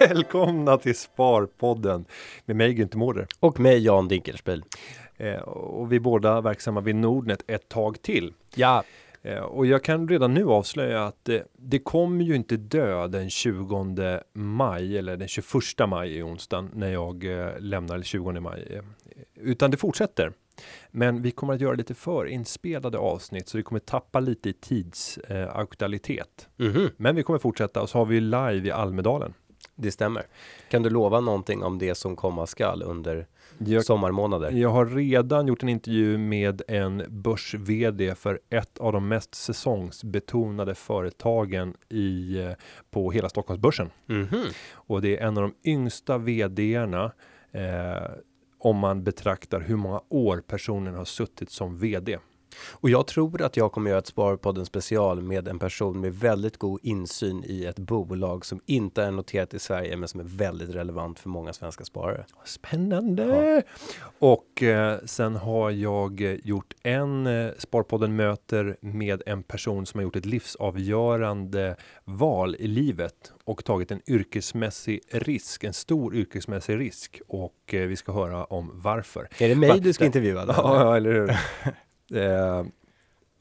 Välkomna till Sparpodden med mig Günther Mårder. Och med Jan Dinkelspiel. Eh, och vi är båda verksamma vid Nordnet ett tag till. Ja, Eh, och jag kan redan nu avslöja att eh, det kommer ju inte dö den 20 maj eller den 21 maj i onsdagen när jag lämnar, eller 20 maj, eh, utan det fortsätter. Men vi kommer att göra lite förinspelade avsnitt så det kommer tappa lite i tids eh, mhm, Men vi kommer fortsätta och så har vi live i Almedalen. det stämmer. Kan du lova någonting om det som komma skall under Jag sommarmånader? Jag har redan gjort en intervju med en börs vd för ett av de mest säsongsbetonade företagen i eh, på hela Stockholmsbörsen Mhm. och det är en av de yngsta vdarna eh, om man betraktar hur många år personen har suttit som vd. Och jag tror att jag kommer göra ett Sparpodden special med en person med väldigt god insyn i ett bolag som inte är noterat i Sverige men som är väldigt relevant för många svenska sparare. Spännande! Och eh, sen har jag gjort en eh, Sparpodden möter med en person som har gjort ett livsavgörande val i livet och tagit en yrkesmässig risk, en stor yrkesmässig risk och eh, vi ska höra om varför. Är det mig Va- du ska intervjua? Då? Ja, ja, eller hur? eh,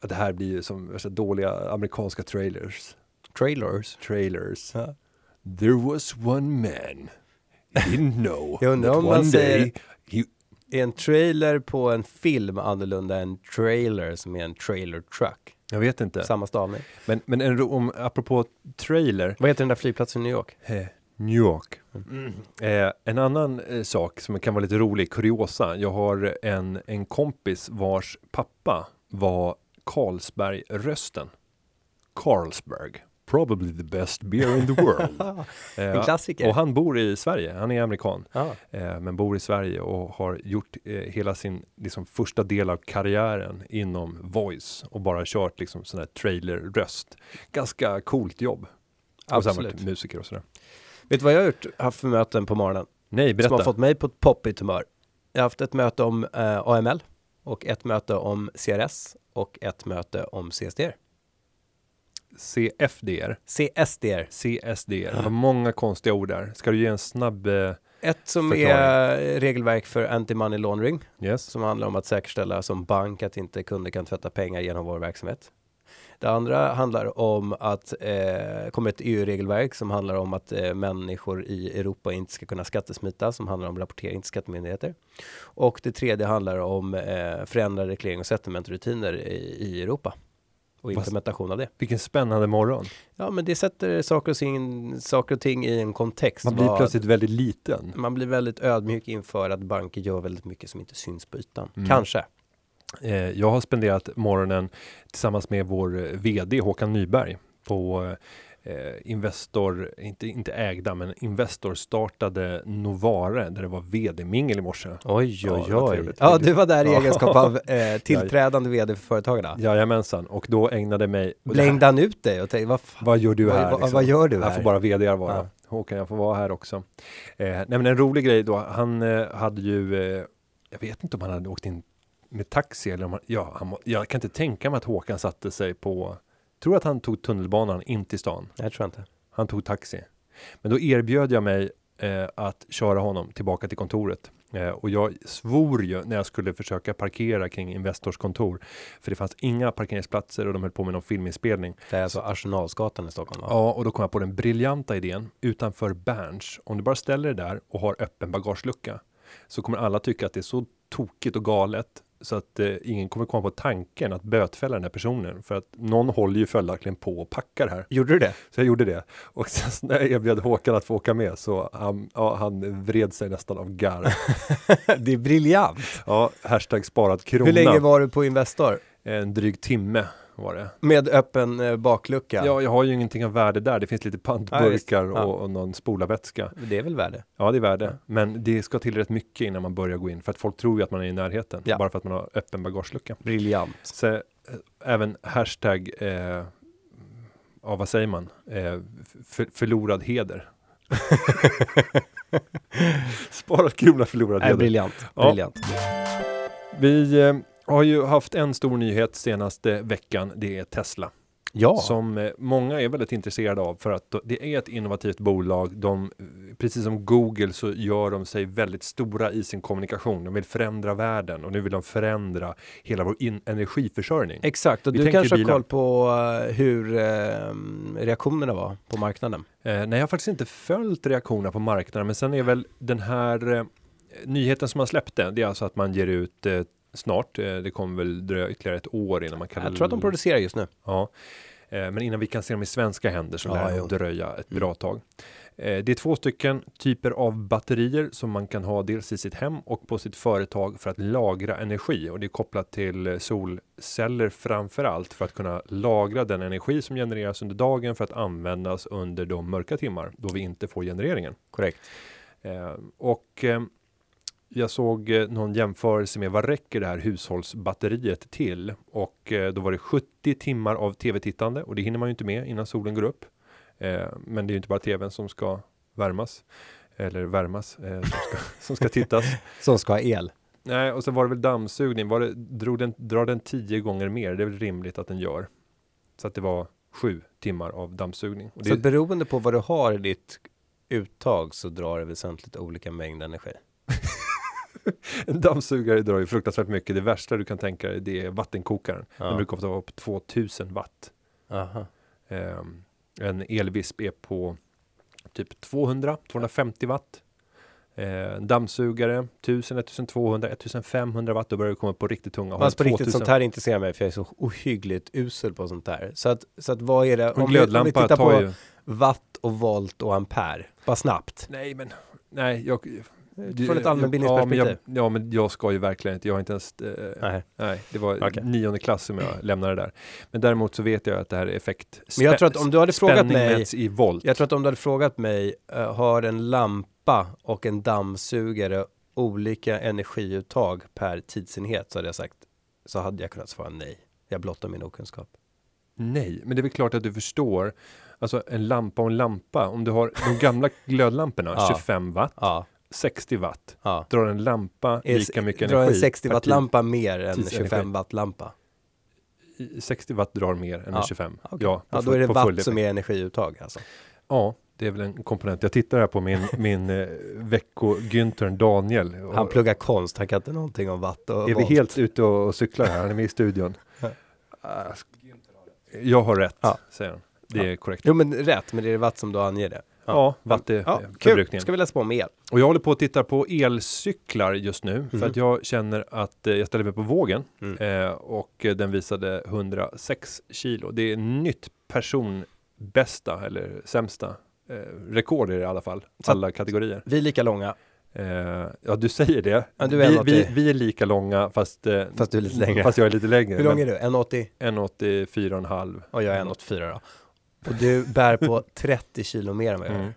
det här blir ju som dåliga amerikanska trailers. Trailers. Trailers. Ja. There was one man. He didn't know Jag undrar om man säger- he Är en trailer på en film annorlunda än trailer som är en trailer truck? Jag vet inte. Samma stavning. Men, men en, om, apropå trailer, Vad heter den där flygplatsen i New York? eh, New York. Eh, en annan eh, sak som kan vara lite rolig, kuriosa. Jag har en, en kompis vars pappa var Carlsberg-rösten. Carlsberg. Probably the best beer in the world. Eh, En klassiker. Och han bor i Sverige, han är amerikan. Ja. Eh, men bor i Sverige och har gjort eh, hela sin liksom, första del av karriären inom voice och bara kört liksom sån här trailer-röst. Ganska coolt jobb. Och sen Absolut. varit musiker och sådär. Vet du vad jag har gjort, haft för möten på morgonen? Nej, Som berätta. har fått mig på ett poppigt humör. Jag har haft ett möte om eh, AML och ett möte om CRS och ett möte om CSDR. CFDR, CSDR. CSDR. Det var många konstiga ord där. Ska du ge en snabb... Eh, Ett som Förklaring. är regelverk för anti-money laundering yes? som handlar om att säkerställa som bank att inte kunder kan tvätta pengar genom vår verksamhet. Det andra handlar om att eh, kommer ett EU-regelverk som handlar om att eh, människor i Europa inte ska kunna skattesmita, som handlar om rapportering till skattemyndigheter. Och det tredje handlar om eh, förändrade reglering och settlementrutiner i, i Europa och implementation av det. Vilken spännande morgon. Ja, men det sätter saker och, ting, saker och ting i en kontext. Man blir Vad- plötsligt väldigt liten. man blir väldigt ödmjuk inför att banker gör väldigt mycket som inte syns på ytan. Mm. Kanske. Eh, jag har spenderat morgonen tillsammans med vår eh, VD Håkan Nyberg på eh, Investor, inte, inte ägda, men Investor startade Novare där det var VD-mingel i morse. Oj, oj, oj. Ja, du var där i egenskap av eh, tillträdande vd för företagarna. Jajamensan, och då ägnade mig... Blängde han ut dig och tänkte, vad, Vad gör du här? vad, liksom? vad gör du Här här? får bara vd vara. Ja. Håkan, jag får vara här också. Eh, nej, men en rolig grej då. Han eh, hade ju, jag vet inte om han hade åkt in med taxi eller om han, ja, han, jag kan inte tänka mig att Håkan satte sig på, tror att han tog tunnelbanan in till stan. Jag tror inte. Han tog taxi. Men då erbjöd jag mig eh, att köra honom tillbaka till kontoret. Eh, och jag svor ju när jag skulle försöka parkera kring Investors kontor. För det fanns inga parkeringsplatser och de höll på med någon filminspelning. Det är alltså Arsenalsgatan i Stockholm va? Ja, och då kom jag på den briljanta idén utanför Berns. Om du bara ställer det där och har öppen bagagelucka så kommer alla tycka att det är så tokigt och galet så att eh, ingen kommer komma på tanken att bötfälla den här personen för att någon håller ju följaktligen på och packar här. Gjorde du det? Så jag gjorde det och sen när jag erbjöd Håkan att få åka med så han, ja, han vred sig nästan av garv. det är briljant. Ja, hashtag sparad krona. Hur länge var du på Investor? En dryg timme var det. Med öppen eh, baklucka? Ja, jag har ju ingenting av värde där. Det finns lite Ja, pantburkar Ja. och, och någon spolarvätska. Det är väl värde? Ja, det är värde. Men det ska till rätt mycket innan man börjar gå in. För att folk tror ju att man är i närheten. Ja. Bara för att man har öppen bagagelucka. Briljant. Så eh, även hashtag, eh, ja vad säger man, eh, för, förlorad heder. Sparad krona, förlorad Nej, heder. briljant. Ja. briljant. Vi eh, har ju haft en stor nyhet senaste veckan. Det är Tesla. Ja, Som eh, många är väldigt intresserade av för att det är ett innovativt bolag. De, precis som Google så gör de sig väldigt stora i sin kommunikation. De vill förändra världen och nu vill de förändra hela vår in- energiförsörjning. exakt. Och Vi du kanske har bilar. koll på eh, hur eh, reaktionerna var på marknaden? Eh, nej, jag har faktiskt inte följt reaktionerna på marknaden, men sen är väl den här eh, nyheten som man släppte, det är alltså att man ger ut eh, snart, eh, det kommer väl dröja ytterligare ett år innan man kan Jag tror att de producerar just nu. Ja, eh, men innan vi kan se dem i svenska händer så lär det dröja ett Mm. bra tag. Eh, Det är två stycken typer av batterier som man kan ha dels i sitt hem och på sitt företag för att lagra energi och det är kopplat till solceller framför allt för att kunna lagra den energi som genereras under dagen för att användas under de mörka timmar då vi inte får genereringen. Korrekt. Och jag såg eh, någon jämförelse med vad räcker det här hushållsbatteriet till? Och eh, då var det 70 timmar av tv-tittande och det hinner man ju inte med innan solen går upp. Eh, men det är ju inte bara tvn som ska värmas eller värmas som, ska, som ska tittas. Som ska ha el. Nej, och så var det väl dammsugning. Var det, drog den, drar den tio gånger mer? Det är väl rimligt att den gör. Så att det var sju timmar av dammsugning. Och det, Så beroende på vad du har i ditt uttag så drar det väsentligt olika mängd energi. En dammsugare drar ju fruktansvärt mycket. Det värsta du kan tänka dig det är vattenkokaren. Den Ja. brukar ofta vara på 2000 watt. Ehm, en elvisp är på typ 200, 250 watt. Eh, dammsugare 1000, 1200, 1500 watt. Då börjar det komma på riktigt tunga. Har Fast på en riktigt, 2000 sånt här intresserar mig för jag är så ohyggligt usel på sånt här. Så att, så att vad är det? Om vi, om vi tittar tar på ju... watt och volt och ampere. Bara snabbt. Nej, men nej, jag... Från ett Ja, allmänbildningsperspektiv. men jag, ja, men jag ska ju verkligen inte. Jag har inte ens... Eh, Nej. nej, det var Okej. nionde klass som jag lämnade där. Men däremot så vet jag att det här är effekt. Men jag tror att om du hade frågat mig- i volt. Jag tror att om du hade frågat mig, eh, har en lampa och en dammsugare olika energiuttag per tidsenhet så hade jag sagt, så hade jag kunnat svara nej. Jag blottar min okunskap. Nej, men det är väl klart att du förstår. Alltså en lampa och en lampa. Om du har de gamla glödlamporna, Ja. 25 watt, Ja, 60 watt. ja. Drar en lampa lika mycket drar energi? en 60 per watt tid? lampa mer än tidsenergi. 25 watt lampa? I- 60 watt drar mer än Ja. en 25. Okej. Ja, Ja, då är det watt som är energiuttag alltså. Ja, det är väl en komponent. Jag tittar här på min, min eh, vecko-Güntern Daniel. Och Han pluggar konst, han kan inte någonting om watt och är vi volt. helt ute och, och cyklar här? Han är med i studion. Ah, Jag har rätt, Ja. säger han. Det är korrekt. Jo men rätt, men det är watt som då anger det. Ja, är Ja. Ska vi läsa på om el? Och jag håller på att titta på elcyklar just nu för Mhm. att jag känner att eh, jag ställer mig på vågen Mm. eh, och eh, den visade 106 kilo. Det är nytt personbästa eller sämsta eh, rekord i alla fall. Så- Alla kategorier. Vi är lika långa, Eh, ja, du säger det. Ja, du är vi, 1,80. vi, vi är lika långa fast, Fast du är lite längre. Fast jag är lite längre. hur lång är du? 1,80? 1,84,5. Och jag är 1,84 då. Och du bär på 30 kilo mer än vad jag Mm. gör.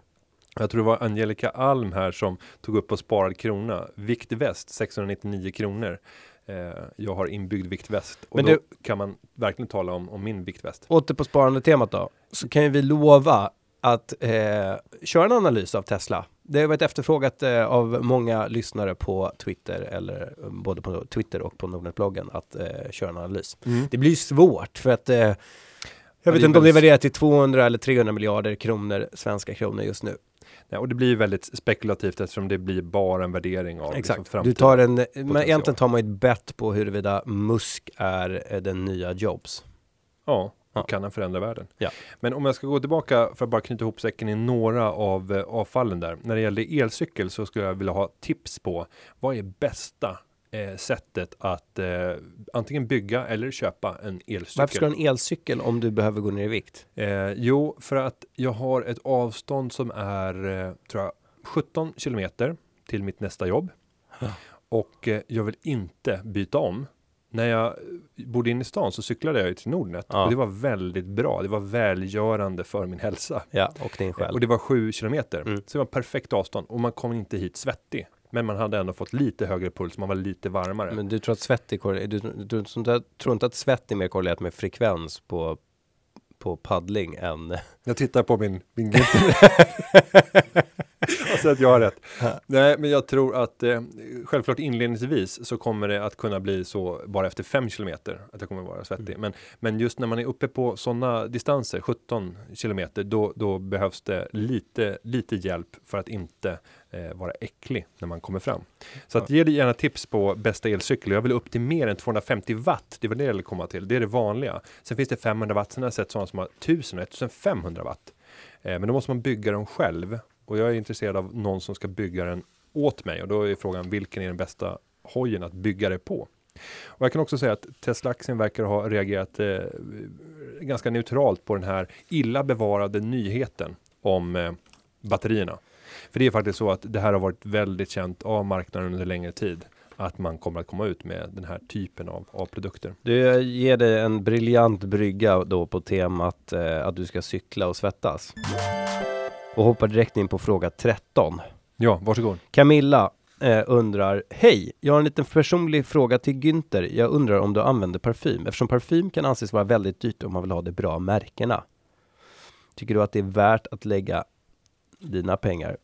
Jag tror det var Angelica Alm här som tog upp på sparad krona. Viktväst 699 kronor. Eh, jag har inbyggd viktväst och Men då du- kan man verkligen tala om, om min viktväst. Åter på sparande temat då, så kan ju vi lova att eh, köra en analys av Tesla. Det har varit efterfrågat eh, av många lyssnare på Twitter, eller både på Twitter och på Nordnet-bloggen, att eh, köra en analys. Det blir svårt för att eh, jag vet inte om det är värderat till 200 eller 300 miljarder kronor, svenska kronor just nu. Ja, och det blir väldigt spekulativt eftersom det blir bara en värdering av liksom, Exakt. Du framtiden. tar en, men egentligen tar man ett bett på huruvida Musk är eh, den nya Jobs. Ja, Ja. kan han förändra världen. Ja. Men om jag ska gå tillbaka för att bara knyta ihop säcken i några av eh, avfallen där. När det gäller elcykel så skulle jag vilja ha tips på vad är bästa eh, sättet att eh, antingen bygga eller köpa en elcykel. Varför ska du ha en elcykel om du behöver gå ner i vikt? Eh, jo, för att jag har ett avstånd som är, eh, tror jag, 17 kilometer till mitt nästa jobb. Ja. Och eh, jag vill inte byta om. När jag bodde inne i stan så cyklade jag till Nordnet Ja. och det var väldigt bra. Det var välgörande för min hälsa. Ja, och din själv. Och det var 7 kilometer. Mm. Så det var perfekt avstånd och man kom inte hit svettig. Men man hade ändå fått lite högre puls, man var lite varmare. Men du tror att svett är korre- du, du, du, tror inte att svett är mer korrelerat med frekvens på, på paddling än... Jag tittar på min, min alltså att jag har rätt. Nej, men jag tror att eh, självklart inledningsvis så kommer det att kunna bli så bara efter 5 kilometer att jag kommer vara svettig. Mm. Men, men just när man är uppe på sådana distanser, 17 kilometer, då, då behövs det lite, lite hjälp för att inte eh, vara äcklig när man kommer fram. Så att ge dig gärna tips på bästa elcykel. Jag vill upp till mer än 250 watt. Det var det jag ville komma till. Det är det vanliga. Sen finns det 500 watt. Sen har jag sett sådana som har 1000 och 1500 watt. Eh, men då måste man bygga dem själv. Och jag är intresserad av någon som ska bygga den åt mig. Och då är frågan vilken är den bästa hojen att bygga det på? Och jag kan också säga att Tesla-aktien verkar ha reagerat eh, ganska neutralt på den här illa bevarade nyheten om eh, batterierna. För det är faktiskt så att det här har varit väldigt känt av marknaden under längre tid att man kommer att komma ut med den här typen av, av produkter. Du ger dig en briljant brygga då på temat eh, att du ska cykla och svettas. Och hoppar direkt in på fråga 13. Ja, varsågod. Camilla eh, undrar, hej, jag har en liten personlig fråga till Günther. Jag undrar om du använder parfym, eftersom parfym kan anses vara väldigt dyrt om man vill ha de bra märkena. Tycker du att det är värt att lägga dina pengar,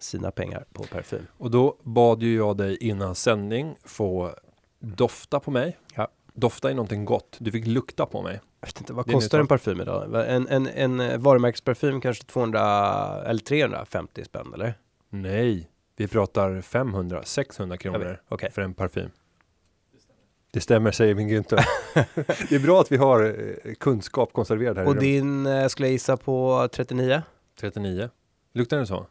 sina pengar, på parfym? Och då bad ju jag dig innan sändning få dofta på mig. Ja. Dofta är någonting gott. Du fick lukta på mig. Jag vet inte, vad kostar en parfym idag? En, en, en eh, varumärkesparfym kanske 200 eller 350 spänn eller? Nej, vi pratar 500, 600 Jag vet. kronor Okej. för en parfym. Det stämmer, säger min Günther. det är bra att vi har eh, kunskap konserverad här i Och din eh, skulle jag gissa på 39? 39. Luktar den så?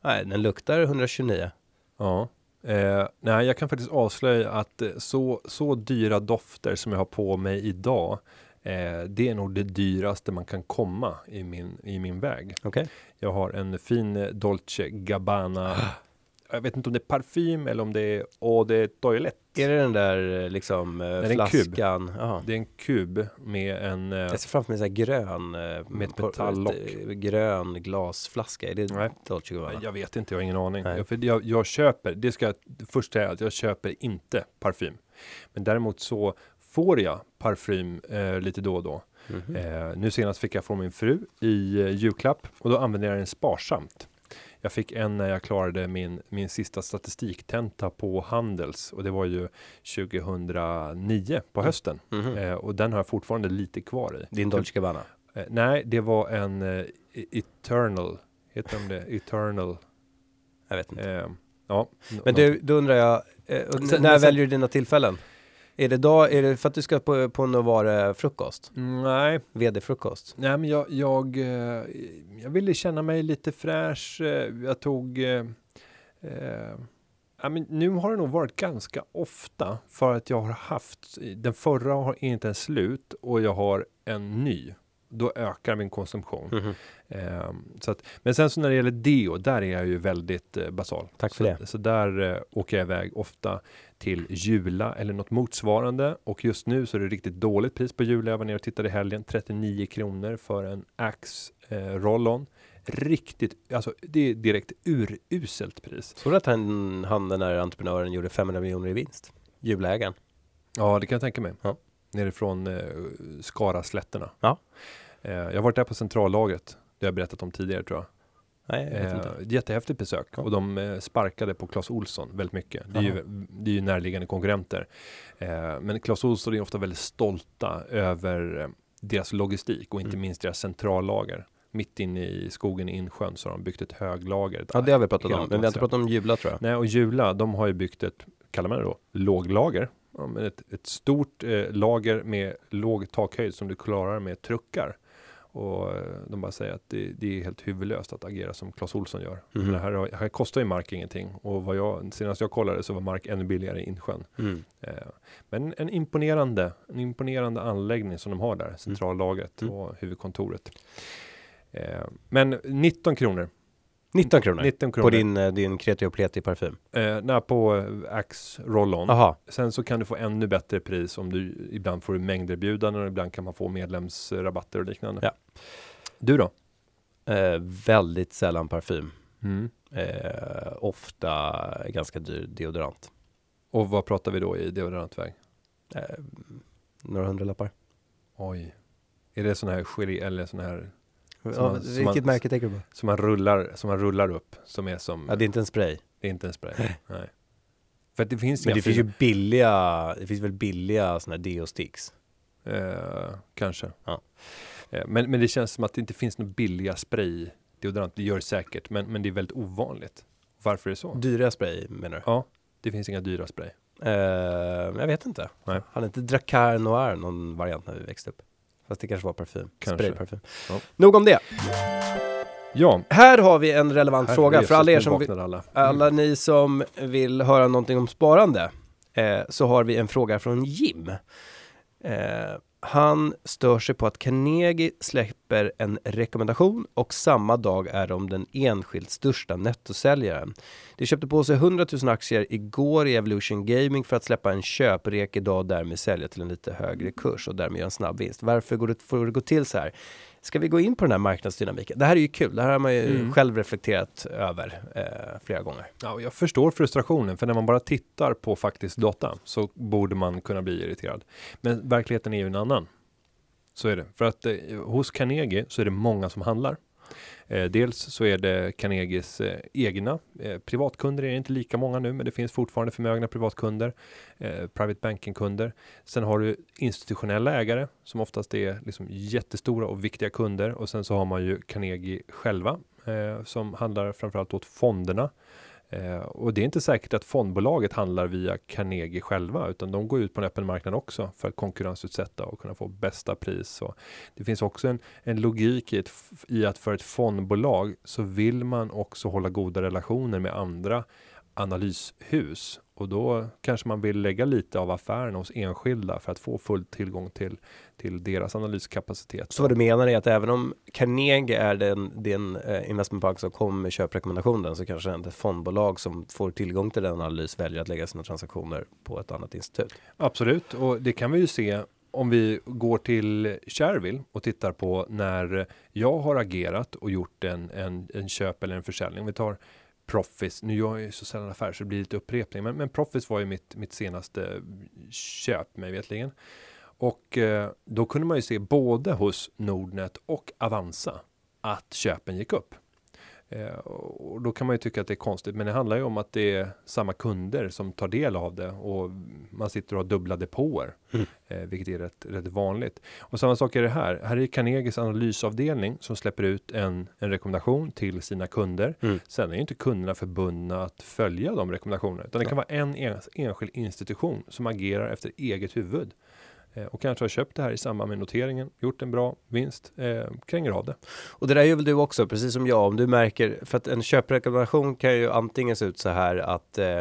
Nej, den luktar 129. Ja. Eh, nej, jag kan faktiskt avslöja att eh, så, så dyra dofter som jag har på mig idag, eh, det är nog det dyraste man kan komma i min, i min väg. Okej. Jag har en fin eh, Dolce Gabbana. Jag vet inte om det är parfym eller om det är Eau de Toilette. Är det den där eh, liksom eh, är kub. flaskan? Jaha. Det är en kub med en... Eh, Jag ser framför mig en grön, Med ett metalllock. grön glasflaska. Är det Nej. Dolce Gabbana? jag vet inte, jag har ingen aning. Nej. Jag, för jag, jag köper, det ska jag först säga att jag köper inte parfym. Men däremot så får jag parfym eh, lite då och då. Mhm. Eh, nu senast fick jag från min fru i eh, julklapp och då använde jag den sparsamt. Jag fick en när jag klarade min, min sista statistiktenta på Handels och det var ju 2009 på hösten. Mhm. Eh, och den har jag fortfarande lite kvar i. Din Dolce Gabbana? Eh, nej, det var en eh, Eternal, heter de det? Eternal. Jag vet inte. Eh, ja. Men du, då undrar jag, eh, när sen- väljer du dina tillfällen? Är det, dag, är det för att du ska på, på Novare frukost? Nej, VD-frukost? nej men jag, jag, eh, jag ville känna mig lite fräsch. eh, Jag tog eh, eh, ja, men nu har det nog varit ganska ofta för att jag har haft den förra har inte ens slut och jag har en ny. Då ökar min konsumtion. Mhm. Eh, så att, men sen så när det gäller deo, där är jag ju väldigt eh, basal. Tack för så, det. Så där eh, åker jag iväg ofta till Jula eller något motsvarande. Och just nu så är det riktigt dåligt pris på Jula. Jag var nere och tittade i helgen. 39 kronor för en Axe eh, roll-on. Riktigt, alltså det är direkt uruselt pris. Såg du att han, han den där entreprenören gjorde 500 miljoner i vinst? Julägaren. Ja, det kan jag tänka mig. Ja. Nerifrån eh, Skaraslätterna. Ja. Eh, jag har varit där på centrallagret. Det har jag berättat om tidigare tror jag. Nej, jag vet Eh, inte. jättehäftigt besök Ja. och de eh, sparkade på Clas Olsson väldigt mycket. Det är, ju, det är ju närliggande konkurrenter. Eh, men Clas Olsson är ofta väldigt stolta över eh, deras logistik och inte Mm. minst deras centrallager. Mitt inne i skogen i Insjön så har de byggt ett höglager. Ja, det har vi pratat om, men vi har inte pratat om Jubla tror jag. Nej, och Jula, de har ju byggt ett, kallar man det då, låglager. Ja, ett, ett stort eh, lager med låg takhöjd som du klarar med truckar. Och eh, de bara säger att det, det är helt huvudlöst att agera som Clas Olsson gör. Men det här, här kostar ju mark ingenting. Och vad jag, senast jag kollade så var mark ännu billigare i Insjön. Mm. Eh, men en imponerande, en imponerande anläggning som de har där, centrallagret Mm. och huvudkontoret. Eh, men 19 kronor. 19 kronor 19 kronor. på din, eh, din kreti och pleti parfym. Eh, nej, på eh, Axe Roll-On. Sen så kan du få ännu bättre pris om du ibland får mängderbjudanden och ibland kan man få medlemsrabatter och liknande. Ja. Du då? eh, väldigt sällan parfym. Mm. Eh, ofta ganska dyr deodorant. Och vad pratar vi då i deodorantväg? Eh, några hundralappar. Oj. Är det sån här gelé eller sån här Ja, man- vilket man- märke tänker du på? Som man rullar, som man rullar upp. Som är som, Ja, det är inte en spray. det är inte en spray. Nej. För det finns Men det finns ju billiga, det finns väl billiga sådana här deo-sticks? Eh, kanske. Ja. Eh, men, men det känns som att det inte finns några billiga spray deodorant. Det gör det säkert, men, men det är väldigt ovanligt. Varför är det så? Dyra spray menar du? Ja, det finns inga dyra spray. Eh, jag vet inte. Nej. Hade inte Dracar Noir någon variant när vi växte upp? Fast det kanske var parfym. Kanske. Sprayparfym. Ja. Nog om det. Ja, Här har vi en relevant fråga för alla er som vill, alla. alla ni som vill höra någonting om sparande. Eh, så har vi en fråga från Jim. Eh, han stör sig på att Carnegie släpper en rekommendation och samma dag är de den enskilt största nettosäljaren. De köpte på sig 100 000 aktier igår i Evolution Gaming för att släppa en köprek idag och därmed sälja till en lite högre kurs och därmed göra en snabb vinst. Varför går det, får det gå till så här? Ska vi gå in på den här marknadsdynamiken? Det här är ju kul. Det här har man ju Mm. själv reflekterat över eh, flera gånger. Ja, och jag förstår frustrationen, för när man bara tittar på faktisk data så borde man kunna bli irriterad. Men verkligheten är ju en annan. Så är det. För att eh, hos Carnegie så är det många som handlar. Eh, dels så är det Carnegies eh, egna eh, privatkunder är det inte lika många nu, men det finns fortfarande förmögna privatkunder, private banking-kunder. Sen har du institutionella ägare som oftast är liksom jättestora och viktiga kunder och sen så har man ju Carnegie själva som handlar framförallt åt fonderna. Eh, och det är inte säkert att fondbolaget handlar via Carnegie själva, utan de går ut på en öppen marknad också för att konkurrensutsätta och kunna få bästa pris. Och det finns också en, en logik i, ett, i att för ett fondbolag så vill man också hålla goda relationer med andra analyshus och då kanske man vill lägga lite av affären hos enskilda för att få full tillgång till, till deras analyskapacitet. Så vad du menar är att även om Carnegie är den, den eh, investmentbank som kommer med köprekommendationen så kanske ett fondbolag som får tillgång till den analys väljer att lägga sina transaktioner på ett annat institut. Absolut, och det kan vi ju se om vi går till Shareville och tittar på när jag har agerat och gjort en, en, en köp eller en försäljning. Vi tar Proffice, nu gör jag ju så sällan affärer så det blir lite upprepning, men, men Proffice var ju mitt, mitt senaste köp mig vetligen. Och eh, då kunde man ju se både hos Nordnet och Avanza att köpen gick upp. Eh, och då kan man ju tycka att det är konstigt, men det handlar ju om att det är samma kunder som tar del av det och man sitter och har dubbla depåer, Mm. eh, vilket är rätt, rätt vanligt. Och samma sak är det här. Här är Carnegies analysavdelning som släpper ut en, en rekommendation till sina kunder. Mm. Sen är ju inte kunderna förbundna att följa de rekommendationerna, utan det kan vara en ens, enskild institution som agerar efter eget huvud. Eh, och kanske har köpt det här i samband med noteringen, gjort en bra vinst, eh, kränger av det. Och det där gör väl du också, precis som jag, om du märker, för att en köprekommendation kan ju antingen se ut så här att eh,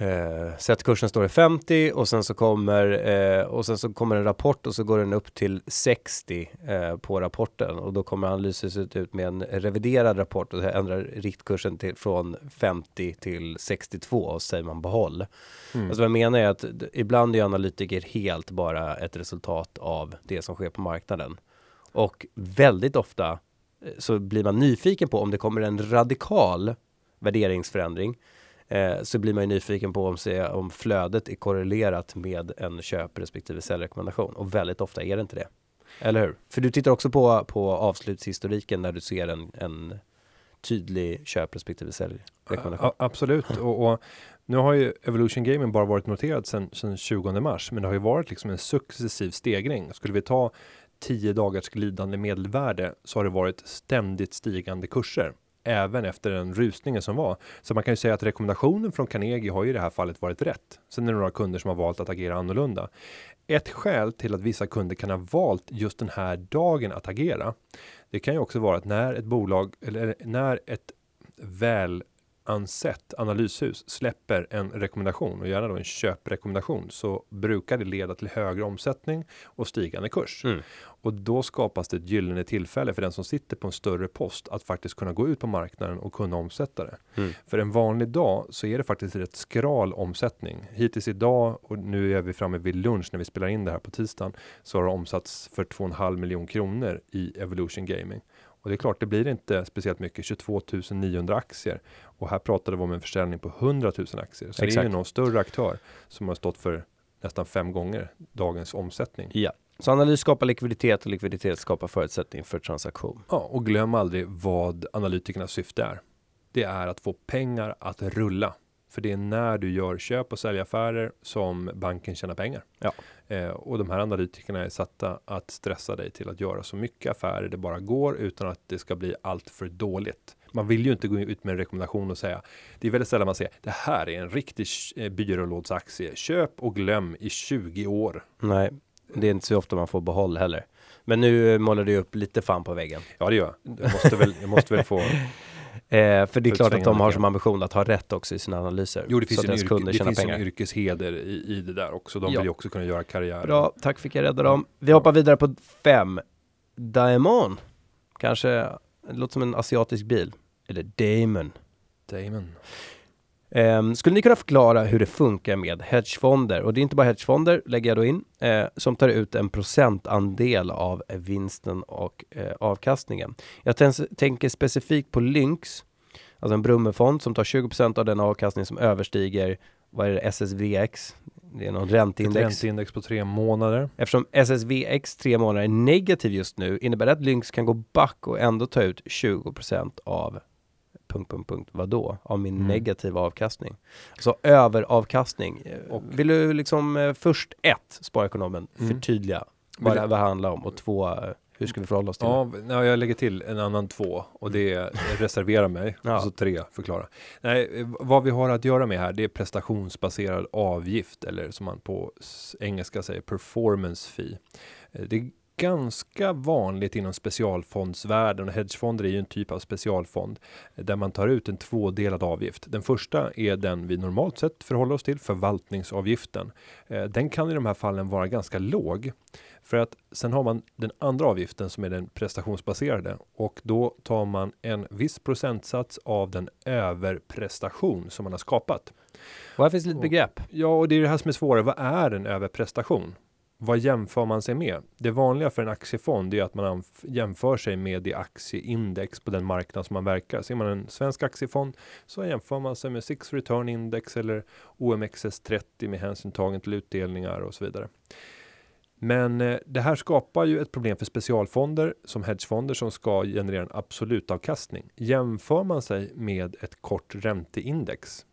Eh, så att kursen står i 50 och sen så kommer eh, och sen så kommer en rapport och så går den upp till 60 eh, på rapporten och då kommer analysen ut med en reviderad rapport och ändrar riktkursen till, från 50 till 62 och säger man behåll. Mm. Alltså vad jag menar är att ibland är analytiker helt bara ett resultat av det som sker på marknaden. Och väldigt ofta eh, så blir man nyfiken på om det kommer en radikal värderingsförändring. Eh, så blir man ju nyfiken på om, se, om flödet är korrelerat med en köp respektive säljrekommendation. Och väldigt ofta är det inte det. Eller hur? För du tittar också på, på avslutshistoriken när du ser en, en tydlig köp respektive säljrekommendation. Absolut. Och, och nu har ju Evolution Gaming bara varit noterad sedan sedan 20 mars, men det har ju varit liksom en successiv stegring. Skulle vi ta 10 dagars glidande medelvärde så har det varit ständigt stigande kurser även efter den rusningen som var. Så man kan ju säga att rekommendationen från Carnegie har ju i det här fallet varit rätt. Sen är det några kunder som har valt att agera annorlunda. Ett skäl till att vissa kunder kan ha valt just den här dagen att agera. Det kan ju också vara att när ett bolag eller när ett väl ansett analyshus släpper en rekommendation och gärna då en köprekommendation så brukar det leda till högre omsättning och stigande kurs. Mm. Och då skapas det ett gyllene tillfälle för den som sitter på en större post att faktiskt kunna gå ut på marknaden och kunna omsätta det. Mm. För en vanlig dag så är det faktiskt rätt skral omsättning. Hittills idag och nu är vi framme vid lunch när vi spelar in det här på tisdagen så har det omsatts för 2,5 miljon kronor i Evolution Gaming. Och det är klart, det blir inte speciellt mycket, 22 900 aktier. Och här pratade vi om en försäljning på 100 000 aktier. Så det är Exakt. ju någon större aktör som har stått för nästan fem gånger dagens omsättning. Ja. Så analys skapar likviditet och likviditet skapar förutsättning för transaktion. Ja, och glöm aldrig vad analytikernas syfte är. Det är att få pengar att rulla. För det är när du gör köp och säljaffärer som banken tjänar pengar. Ja. Eh, och de här analytikerna är satta att stressa dig till att göra så mycket affärer det bara går utan att det ska bli allt för dåligt. Man vill ju inte gå ut med en rekommendation och säga. Det är väldigt sällan man säger det här är en riktig eh, byrålådsaktie. Köp och glöm i 20 år. Nej, det är inte så ofta man får behåll heller. Men nu målar du upp lite fan på väggen. Ja, det gör jag. Jag måste väl, jag måste väl få. Eh, för det är klart att de har som ambition att ha rätt också i sina analyser. Jo, det finns en, yrke, det finns en yrkesheder i, i det där också. De Ja. vill också kunna göra karriär. Bra, tack fick jag rädda dem. Vi hoppar vidare på fem. Daemon. Kanske, det låter som en asiatisk bil. Eller Damon. Damon. Ehm, skulle ni kunna förklara hur det funkar med hedgefonder? Och det är inte bara hedgefonder, lägger jag då in, eh, som tar ut en procentandel av vinsten och eh, avkastningen. Jag tänker specifikt på Lynx, alltså en Brummefond som tar 20% av den avkastning som överstiger, vad är det, SSVX? Det är någon Ett ränteindex. ränteindex på tre månader. Eftersom SSVX tre månader är negativ just nu innebär det att Lynx kan gå back och ändå ta ut 20% av punkt, punkt, punkt, vadå? Av min Mm. negativa avkastning. Så överavkastning. Och- Och vill du liksom eh, först ett, sparekonomen, Mm. förtydliga vad det vad det handlar om och två, eh, hur ska vi förhålla oss till det? Ja, jag lägger till en annan två och det är reservera mig. Ja. Och så tre förklara. Nej, eh, vad vi har att göra med här, det är prestationsbaserad avgift eller som man på engelska säger performance fee. Eh, Det ganska vanligt inom specialfondsvärlden och hedgefonder är ju en typ av specialfond eh, där man tar ut en tvådelad avgift. Den första är den vi normalt sett förhåller oss till, förvaltningsavgiften. Eh, Den kan i de här fallen vara ganska låg för att sen har man den andra avgiften som är den prestationsbaserade och då tar man en viss procentsats av den överprestation som man har skapat. Och här finns lite begrepp. Ja, och det är det här som är svårare. Vad är en överprestation? Vad jämför man sig med? Det vanliga för en aktiefond är att man jämför sig med det aktieindex på den marknad som man verkar. Ser man en svensk aktiefond så jämför man sig med Six Return Index eller OMXS30 med hänsyn tagen till utdelningar och så vidare. Men eh, det här skapar ju ett problem för specialfonder som hedgefonder som ska generera en absolut avkastning. Jämför man sig med ett kort ränteindex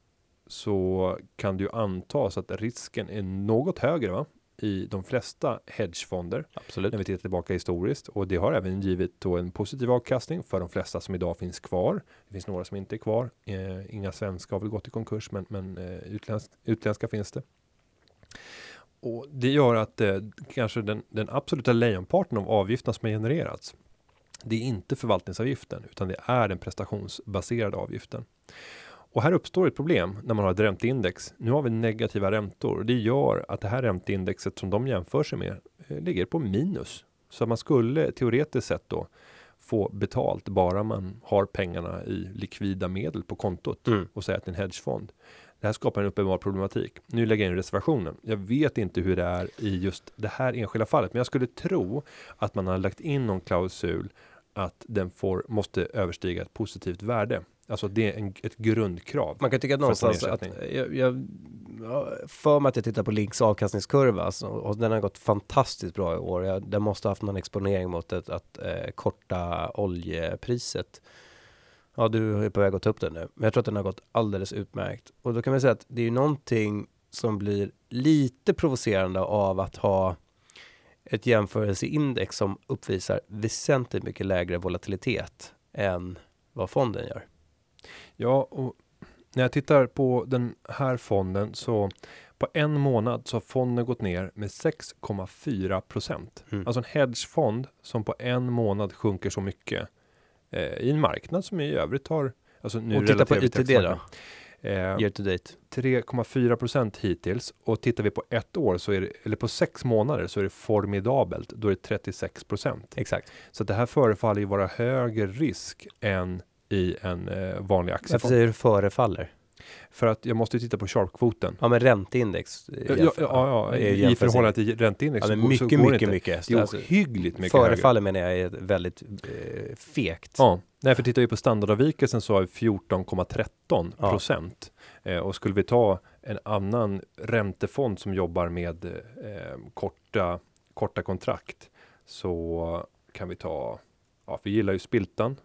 så kan det ju antas att risken är något högre va? I de flesta hedgefonder Absolut. när vi tittar tillbaka historiskt och det har även givit då en positiv avkastning för de flesta som idag finns kvar. Det finns några som inte är kvar. Eh, inga svenska har väl gått i konkurs, men, men eh, utländsk, utländska finns det. Och det gör att eh, kanske den, den absoluta lejonparten av avgifterna som har genererats. Det är inte förvaltningsavgiften utan det är den prestationsbaserade avgiften. Och här uppstår ett problem när man har ett ränteindex. Nu har vi negativa räntor och det gör att det här ränteindexet som de jämför sig med eh, ligger på minus. Så man skulle teoretiskt sett då få betalt bara man har pengarna i likvida medel på kontot Mm. och säga att det är en hedgefond. Det här skapar en uppenbar problematik. Nu lägger jag in reservationen. Jag vet inte hur det är i just det här enskilda fallet, men jag skulle tro att man har lagt in någon klausul att den får, måste överstiga ett positivt värde. Alltså det är en, ett grundkrav. Man kan tycka att någonstans att, jag, jag, jag för mig att jag tittar på Links avkastningskurva alltså, och den har gått fantastiskt bra i år. Jag, den måste ha haft någon exponering mot ett, att eh, korta oljepriset. Ja, du är på väg att ta upp den nu, men jag tror att den har gått alldeles utmärkt. Och då kan man säga att det är någonting som blir lite provocerande av att ha ett jämförelseindex som uppvisar väsentligt mycket lägre volatilitet än vad fonden gör. Ja, och när jag tittar på den här fonden så på en månad så har fonden gått ner med 6,4 procent. Mm. Alltså en hedgefond som på en månad sjunker så mycket eh, i en marknad som i övrigt har Alltså nu och titta på ITD då. Eh, year to date. 3,4 procent hittills och tittar vi på ett år så är det, eller på sex månader så är det formidabelt. Då är det 36 procent. Exakt. Så det här förefaller ju vara högre risk än i en eh, vanlig Varför aktiefond. säger du förefaller? För att jag måste titta på Sharp-kvoten. Ja men ränteindex. Ja, ja, jämför- ja, ja, är i, i förhållande till ränteindex Ja, men mycket, mycket, inte. mycket. Det är Alltså, ohyggligt mycket högre. Förefaller menar jag är väldigt eh, fegt. Ja, nej, för tittar vi på standardavvikelsen så har vi 14,13 Ja. procent. Eh, och skulle vi ta en annan räntefond som jobbar med eh, korta korta kontrakt så kan vi ta, ja, vi gillar ju Spiltan.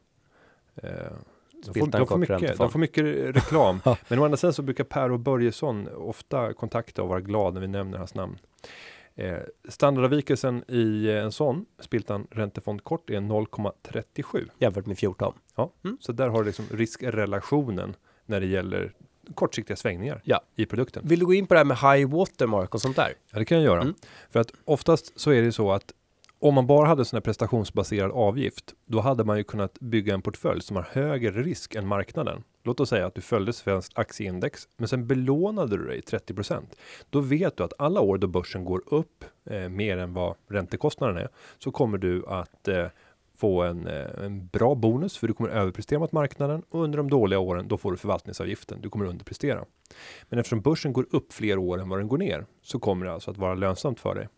Eh, de, får, de, får mycket, de får mycket reklam. Ja. Men å andra sidan så brukar Per och Börjesson ofta kontakta och vara glad när vi nämner hans namn. Eh, standardavvikelsen i en sån Spiltan räntefond kort är 0,37. Jämfört med 14. Så där har du liksom riskrelationen när det gäller kortsiktiga svängningar Ja. i produkten. Vill du gå in på det här med high watermark och sånt där? Ja, det kan jag göra. Mm. För att oftast så är det så att om man bara hade sån här prestationsbaserad avgift, då hade man ju kunnat bygga en portfölj som har högre risk än marknaden. Låt oss säga att du följde svenskt aktieindex, men sen belånade du dig 30% Då vet du att alla år då börsen går upp eh, mer än vad räntekostnaden är, så kommer du att eh, få en, eh, en bra bonus för du kommer överprestera mot marknaden och under de dåliga åren då får du förvaltningsavgiften. Du kommer underprestera. Men eftersom börsen går upp fler år än vad den går ner så kommer det alltså att vara lönsamt för dig.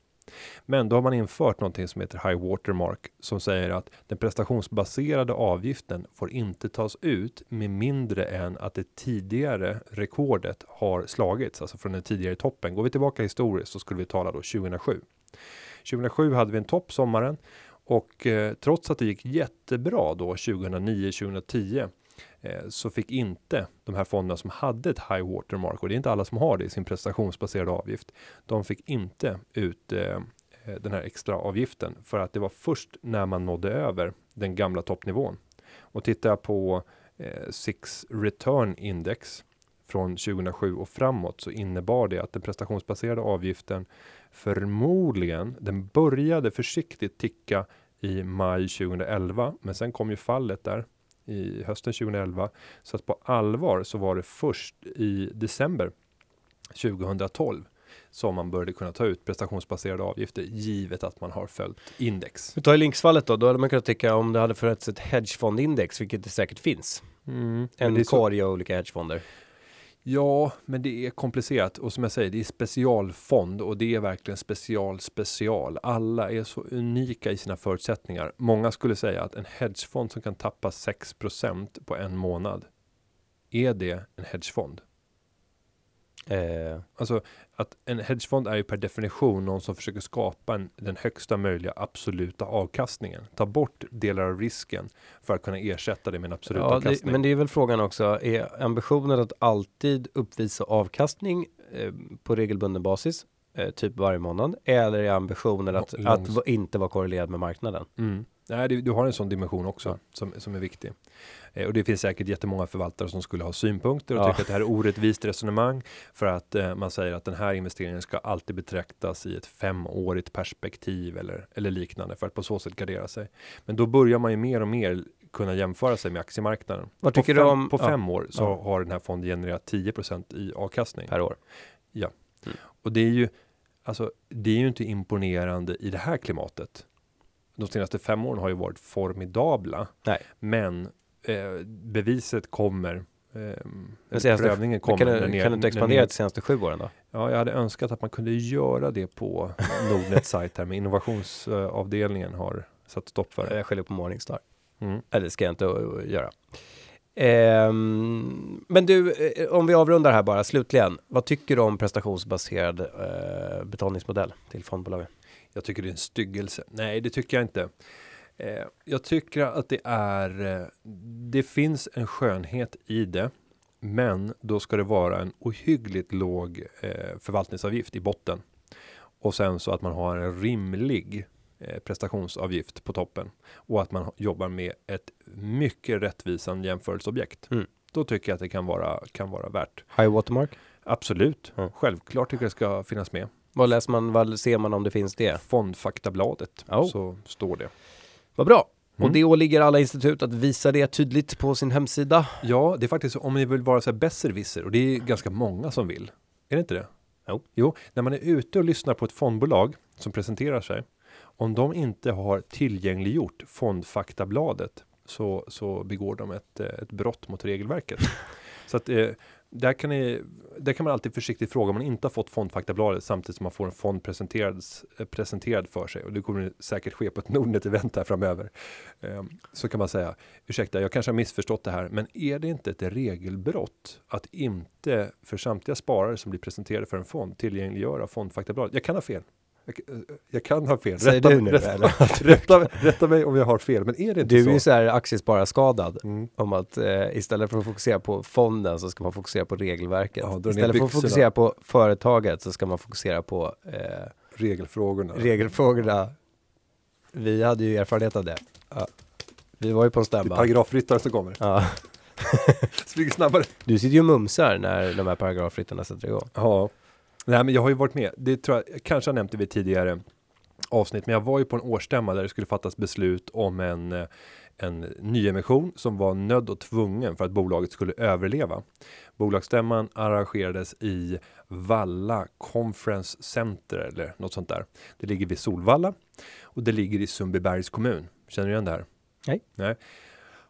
Men då har man infört någonting som heter high watermark som säger att den prestationsbaserade avgiften får inte tas ut med mindre än att det tidigare rekordet har slagits, alltså från den tidigare toppen. Går vi tillbaka historiskt så skulle vi tala då 2007. 2007 hade vi en topp sommaren och eh, trots att det gick jättebra då 2009 2010 Eh, så fick inte de här fonderna som hade ett high watermark och det är inte alla som har det i sin prestationsbaserade avgift. De fick inte ut eh, eh, den här extra avgiften för att det var först när man nådde över den gamla toppnivån. Och tittar jag på Six Return Index från 2007 och framåt så innebar det att den prestationsbaserade avgiften förmodligen, den började försiktigt ticka i maj 2011, men sen kom ju fallet där i hösten 2011. Så att på allvar så var det först i december 2012 som man började kunna ta ut prestationsbaserade avgifter givet att man har följt index. Vi tar linksfallet då, då hade man kunnat tycka om det hade funnits ett hedgefondindex, vilket det säkert finns. Mm, En korg av olika hedgefonder. Ja, men det är komplicerat och som jag säger, det är specialfond och det är verkligen special special. Alla är så unika i sina förutsättningar. Många skulle säga att en hedgefond som kan tappa 6% på en månad. Är det en hedgefond? Eh, Alltså att en hedgefond är ju per definition någon som försöker skapa en, den högsta möjliga absoluta avkastningen. Ta bort delar av risken för att kunna ersätta det med en absolut ja, det, avkastning. men det är väl frågan också, är ambitionen att alltid uppvisa avkastning eh, på regelbunden basis, eh, typ varje månad, eller är ambitionen att, att inte vara korrelerad med marknaden? Mm. Nej, du, du har en sån dimension också Ja. som, som är viktig. Eh, och det finns säkert jättemånga förvaltare som skulle ha synpunkter och Ja. tycker att det här är orättvist resonemang för att eh, man säger att den här investeringen ska alltid betraktas i ett femårigt perspektiv eller, eller liknande för att på så sätt gardera sig. Men då börjar man ju mer och mer kunna jämföra sig med aktiemarknaden. Vad tycker fem, du om- På ja. fem år så Ja. har den här fonden genererat 10% i avkastning. Per år. Och det är ju alltså, det är ju inte imponerande i det här klimatet. De senaste fem åren har ju varit formidabla, Nej. men eh, beviset kommer. Eh, senaste- prövningen kommer. kan, du, ni- kan du inte expandera de senaste sju åren då? Ja, jag hade önskat att man kunde göra det på Nordnets sajt här, men innovationsavdelningen har satt stopp för det. Jag skäller på Morningstar. Mm. Eller ska jag inte uh, göra. Ehm, men du, eh, om vi avrundar här bara slutligen. Vad tycker du om prestationsbaserad eh, betalningsmodell till fondbolagen? Jag tycker det är en styggelse. Nej, det tycker jag inte. Eh, jag tycker att det är, eh, det finns en skönhet i det, men då ska det vara en ohyggligt låg eh, förvaltningsavgift i botten. Och sen så att man har en rimlig eh, prestationsavgift på toppen och att man jobbar med ett mycket rättvisande jämförelseobjekt. Mm. Då tycker jag att det kan vara, kan vara värt. High watermark? Absolut, Mm. självklart tycker jag det ska finnas med. Vad läser man, vad ser man om det finns det? Fondfaktabladet Oh. så står det. Vad bra! Och Mm. det åligger alla institut att visa det tydligt på sin hemsida. Ja, det är faktiskt om ni vill vara så här besserwisser och det är ganska många som vill. Är det inte det? Jo. Jo, när man är ute och lyssnar på ett fondbolag som presenterar sig. Om de inte har tillgängliggjort fondfaktabladet så, så begår de ett, eh, ett brott mot regelverket. så att eh, där kan, ni, där kan man alltid försiktigt fråga om man inte har fått fondfaktabladet samtidigt som man får en fond presenterad, eh, presenterad för sig. Och det kommer säkert ske på ett Nordnet-event här framöver. Ehm, så kan man säga, ursäkta, jag kanske har missförstått det här, men är det inte ett regelbrott att inte för samtliga sparare som blir presenterade för en fond tillgängliggöra fondfaktabladet? Jag kan ha fel. Jag, jag kan ha fel. Rätta, du nu rätta, rätta, rätta mig om jag har fel, men är det inte Du så? är ju så här aktiespararskadad. Mm. Om att eh, istället för att fokusera på fonden så ska man fokusera på regelverket. Ja, istället för att fokusera på företaget så ska man fokusera på eh, Regelfrågorna. regelfrågorna. Vi hade ju erfarenhet av det. Ja. Vi var ju på en det är stämma. paragrafryttare som kommer. Ja. Springer snabbare. Du sitter ju och mumsar när de här paragrafryttarna sätter igång. Ja. Nej, men jag har ju varit med. Det tror jag, jag kanske har nämnt det vid tidigare avsnitt, men jag var ju på en årsstämma där det skulle fattas beslut om en, eh, en nyemission som var nödd och tvungen för att bolaget skulle överleva. Bolagsstämman arrangerades i Valla Conference Center eller något sånt där. Det ligger vid Solvalla och det ligger i Sundbybergs kommun. Känner du igen det här? Nej. Nej.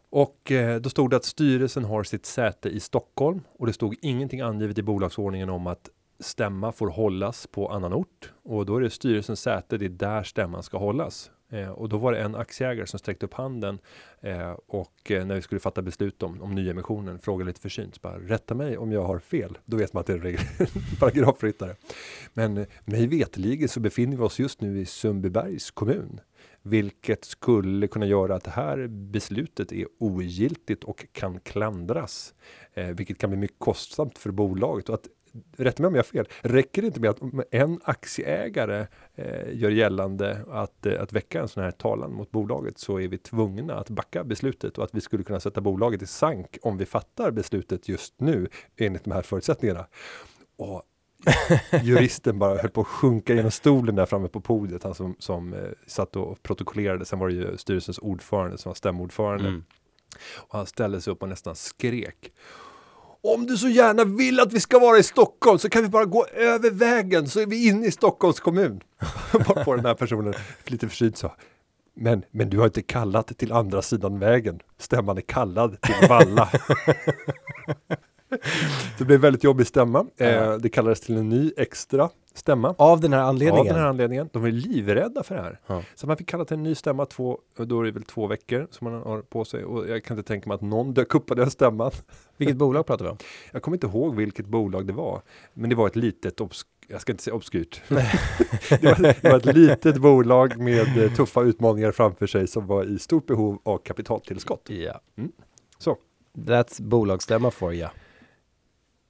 Och eh, då stod det att styrelsen har sitt säte i Stockholm och det stod ingenting angivet i bolagsordningen om att stämma får hållas på annan ort och då är det styrelsens säte, det är där stämman ska hållas. Eh, och då var det en aktieägare som sträckte upp handen eh, och eh, när vi skulle fatta beslut om, om nyemissionen frågade lite försynt, bara rätta mig om jag har fel. Då vet man att det är en paragrafryttare. Men eh, mig vetligen så befinner vi oss just nu i Sundbybergs kommun vilket skulle kunna göra att det här beslutet är ogiltigt och kan klandras, eh, vilket kan bli mycket kostsamt för bolaget och att Rätta mig om jag har fel. Räcker det inte med att en aktieägare eh, gör gällande att, eh, att väcka en sån här talan mot bolaget så är vi tvungna att backa beslutet och att vi skulle kunna sätta bolaget i sank om vi fattar beslutet just nu enligt de här förutsättningarna. Och juristen bara höll på att sjunka genom stolen där framme på podiet, han som, som eh, satt och protokollerade. Sen var det ju styrelsens ordförande som var stämordförande. Mm. Och han ställde sig upp och nästan skrek. Om du så gärna vill att vi ska vara i Stockholm så kan vi bara gå över vägen så är vi inne i Stockholms kommun. På den här personen lite försynt sa. Men, men du har inte kallat till andra sidan vägen. Stämman är kallad till Valla. det blev väldigt jobbig stämma. Eh, det kallades till en ny extra stämma. Av den här anledningen. Av den här anledningen. De var ju livrädda för det här. Ja. Så man fick kalla till en ny stämma två, då är det väl två veckor som man har på sig. Och jag kan inte tänka mig att någon dök upp på den stämman. Vilket bolag pratar vi om? Jag kommer inte ihåg vilket bolag det var. Men det var ett litet, jag ska inte säga obskyrt. det, var, det var ett litet bolag med eh, tuffa utmaningar framför sig som var i stort behov av kapitaltillskott. Ja. Mm. Så. That's bolagsstämma for ya.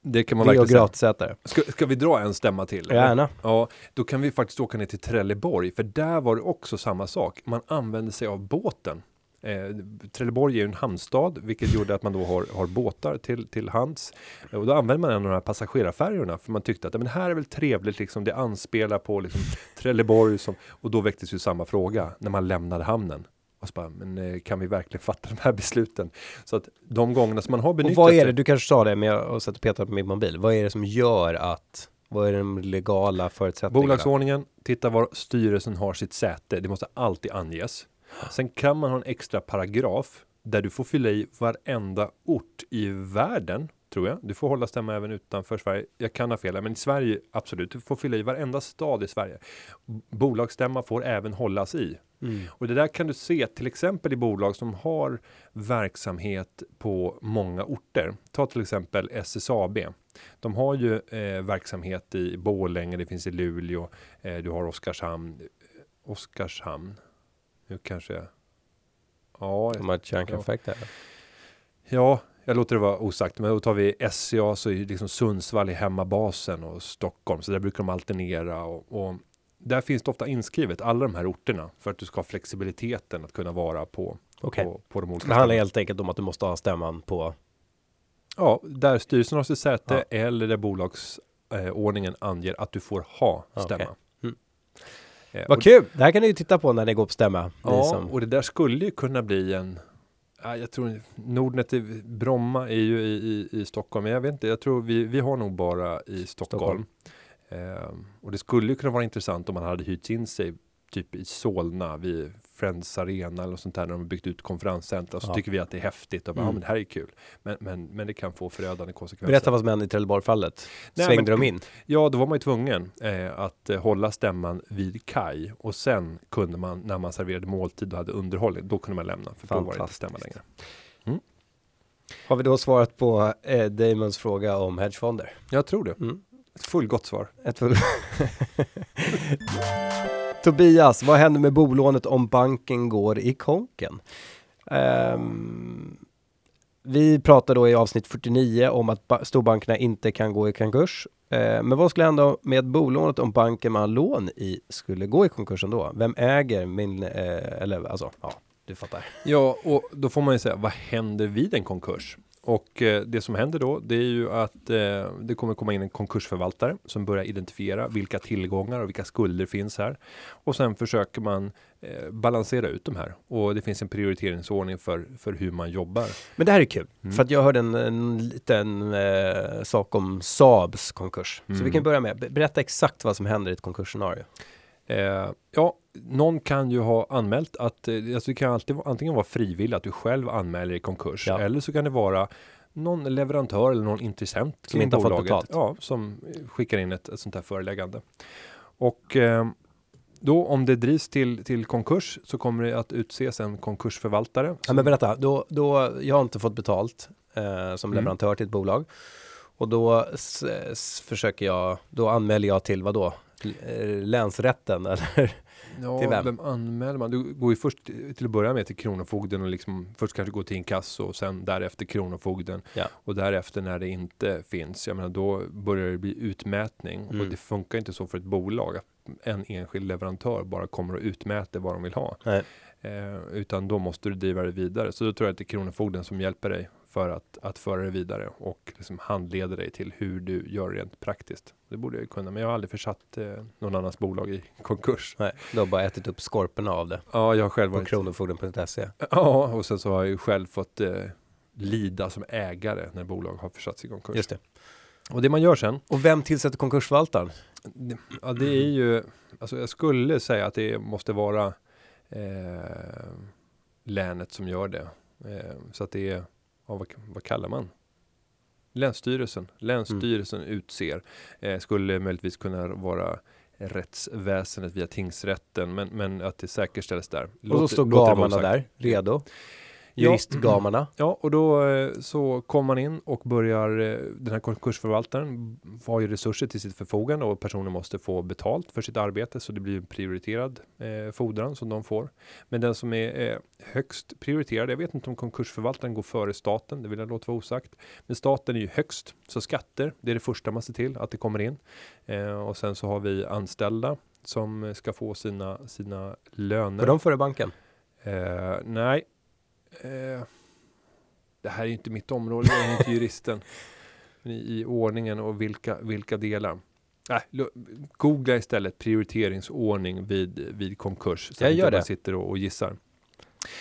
Det kan man Det och verkligen säga. gratisätare. Ska, ska vi dra en stämma till? eller? Gärna. Ja, då kan vi faktiskt åka ner till Trelleborg, för där var det också samma sak. Man använde sig av båten. Eh, Trelleborg är ju en hamnstad, vilket gjorde att man då har, har båtar till, till hands. Eh, Och då använde man en av de här passagerarfärjorna, för man tyckte att men här är väl trevligt, liksom, det anspelar på liksom, Trelleborg. Som, och då väcktes ju samma fråga när man lämnade hamnen. Och så bara, men eh, kan vi verkligen fatta de här besluten? Så att de gångerna som man har Och benyttat vad är det, du kanske sa det, men jag har sett och petat på min mobil. Vad är det som gör att, vad är de legala förutsättningarna? Bolagsordningen, titta var styrelsen har sitt säte. Det måste alltid anges. Sen kan man ha en extra paragraf där du får fylla i varenda ort i världen, tror jag. Du får hålla stämma även utanför Sverige. Jag kan ha fel, men i Sverige absolut. Du får fylla i varenda stad i Sverige. Bolagsstämma får även hållas i. Mm. Och det där kan du se till exempel i bolag som har verksamhet på många orter. Ta till exempel SSAB. De har ju eh, verksamhet i Borlänge, det finns i Luleå, eh, du har Oskarshamn. Oskarshamn. Nu kanske. Ja, De har ett kärnkraftverk där. ja, jag låter det vara osagt. Men då tar vi SCA så är liksom Sundsvall i hemmabasen och Stockholm. Så där brukar de alternera och, och där finns det ofta inskrivet alla de här orterna för att du ska ha flexibiliteten att kunna vara på, Okej. på, på de olika Det handlar helt enkelt om att du måste ha stämman på Ja, där styrelsen har sitt säte eller där bolagsordningen anger att du får ha stämma. Mm. Eh, Vad kul! Det här kan ni ju titta på när ni går på stämma. Ja, som, och det där skulle ju kunna bli en ja, jag tror Nordnet i Bromma är ju i, i, i Stockholm, men jag vet inte, jag tror vi, vi har nog bara i Stockholm. Ehm, och det skulle ju kunna vara intressant om man hade hyrt in sig typ i Solna vid Friends Arena eller sånt där när de har byggt ut konferenscenter. Så Ja. tycker vi att det är häftigt och bara, Mm. ja men det här är kul. Men, men, men det kan få förödande konsekvenser. berätta vad som hände i Trelleborg-fallet. Svängde men- de in? Ja, då var man ju tvungen eh, att eh, hålla stämman vid kaj och sen kunde man när man serverade måltid och hade underhållning, då kunde man lämna för då var det inte stämma längre. Har vi då svarat på eh, Damons fråga om hedgefonder? Jag tror det. Mm. Ett fullgott svar. Ett full... Tobias, vad händer med bolånet om banken går i konken? Um, vi pratade då i avsnitt 49 om att storbankerna inte kan gå i konkurs. Uh, men vad skulle hända med bolånet om banken man har lån i skulle gå i konkurs ändå? Vem äger min, uh, eller alltså, ja, du fattar. Ja, och då får man ju säga, vad händer vid en konkurs? Och eh, det som händer då, det är ju att eh, det kommer komma in en konkursförvaltare som börjar identifiera vilka tillgångar och vilka skulder finns här. Och sen försöker man eh, balansera ut de här. Och det finns en prioriteringsordning för, för hur man jobbar. Men det här är kul, Mm. för att jag hörde en, en liten eh, sak om Saabs konkurs. Så Mm. vi kan börja med, be- berätta exakt vad som händer i ett konkursscenario. Eh, ja, någon kan ju ha anmält att eh, alltså det kan alltid antingen vara frivilligt att du själv anmäler i konkurs Ja. eller så kan det vara någon leverantör eller någon intressent Som inte har fått bolaget, betalt. Ja, som skickar in ett, ett sånt här föreläggande. Och eh, då om det drivs till, till konkurs så kommer det att utses en konkursförvaltare. Ja, men berätta, då, då, jag har inte fått betalt eh, som Mm. leverantör till ett bolag. Och då s, s, försöker jag, då anmäler jag till vad då? Eh, Länsrätten eller? Ja, Till vem? vem? anmäler man? Du går ju först till att börja med till Kronofogden och liksom först kanske gå till inkasso och sen därefter Kronofogden. Ja. Och därefter när det inte finns, jag menar då börjar det bli utmätning och Mm. det funkar inte så för ett bolag att en enskild leverantör bara kommer och utmäter vad de vill ha. Eh, utan då måste du driva det vidare. Så då tror jag att det är Kronofogden som hjälper dig för att, att föra det vidare och liksom handleder dig till hur du gör rent praktiskt. Det borde jag ju kunna, men jag har aldrig försatt eh, någon annans bolag i konkurs. Nej, du har bara ätit upp skorporna av det Ja, jag har själv på varit kronofogden.se. Ja, och sen så har jag ju själv fått eh, lida som ägare när bolag har försatts i konkurs. Just det. Och det man gör sen, Och vem tillsätter konkursförvaltaren? det- ja, det är ju, alltså jag skulle säga att det måste vara eh, länet som gör det. Eh, så att det är, ja, vad, vad kallar man? Länsstyrelsen. Länsstyrelsen utser. Eh, skulle möjligtvis kunna vara rättsväsendet via tingsrätten, men, men att det säkerställs där. Och så står gamarna där, redo. Ja. Juristgamarna. Ja, och då eh, så kommer man in och börjar, eh, den här konkursförvaltaren har ju resurser till sitt förfogande och personen måste få betalt för sitt arbete så det blir en prioriterad eh, fordran som de får. Men den som är eh, högst prioriterad, jag vet inte om konkursförvaltaren går före staten, det vill jag låta vara osagt. Men staten är ju högst, så skatter, det är det första man ser till att det kommer in. Eh, och sen så har vi anställda som ska få sina, sina löner. Går de före banken? Eh, nej. Eh, det här är ju inte mitt område, jag är inte juristen. Men I, I ordningen och vilka, vilka delar. Äh, googla istället prioriteringsordning vid, vid konkurs. Så Jag gör man det. sitter och, och gissar.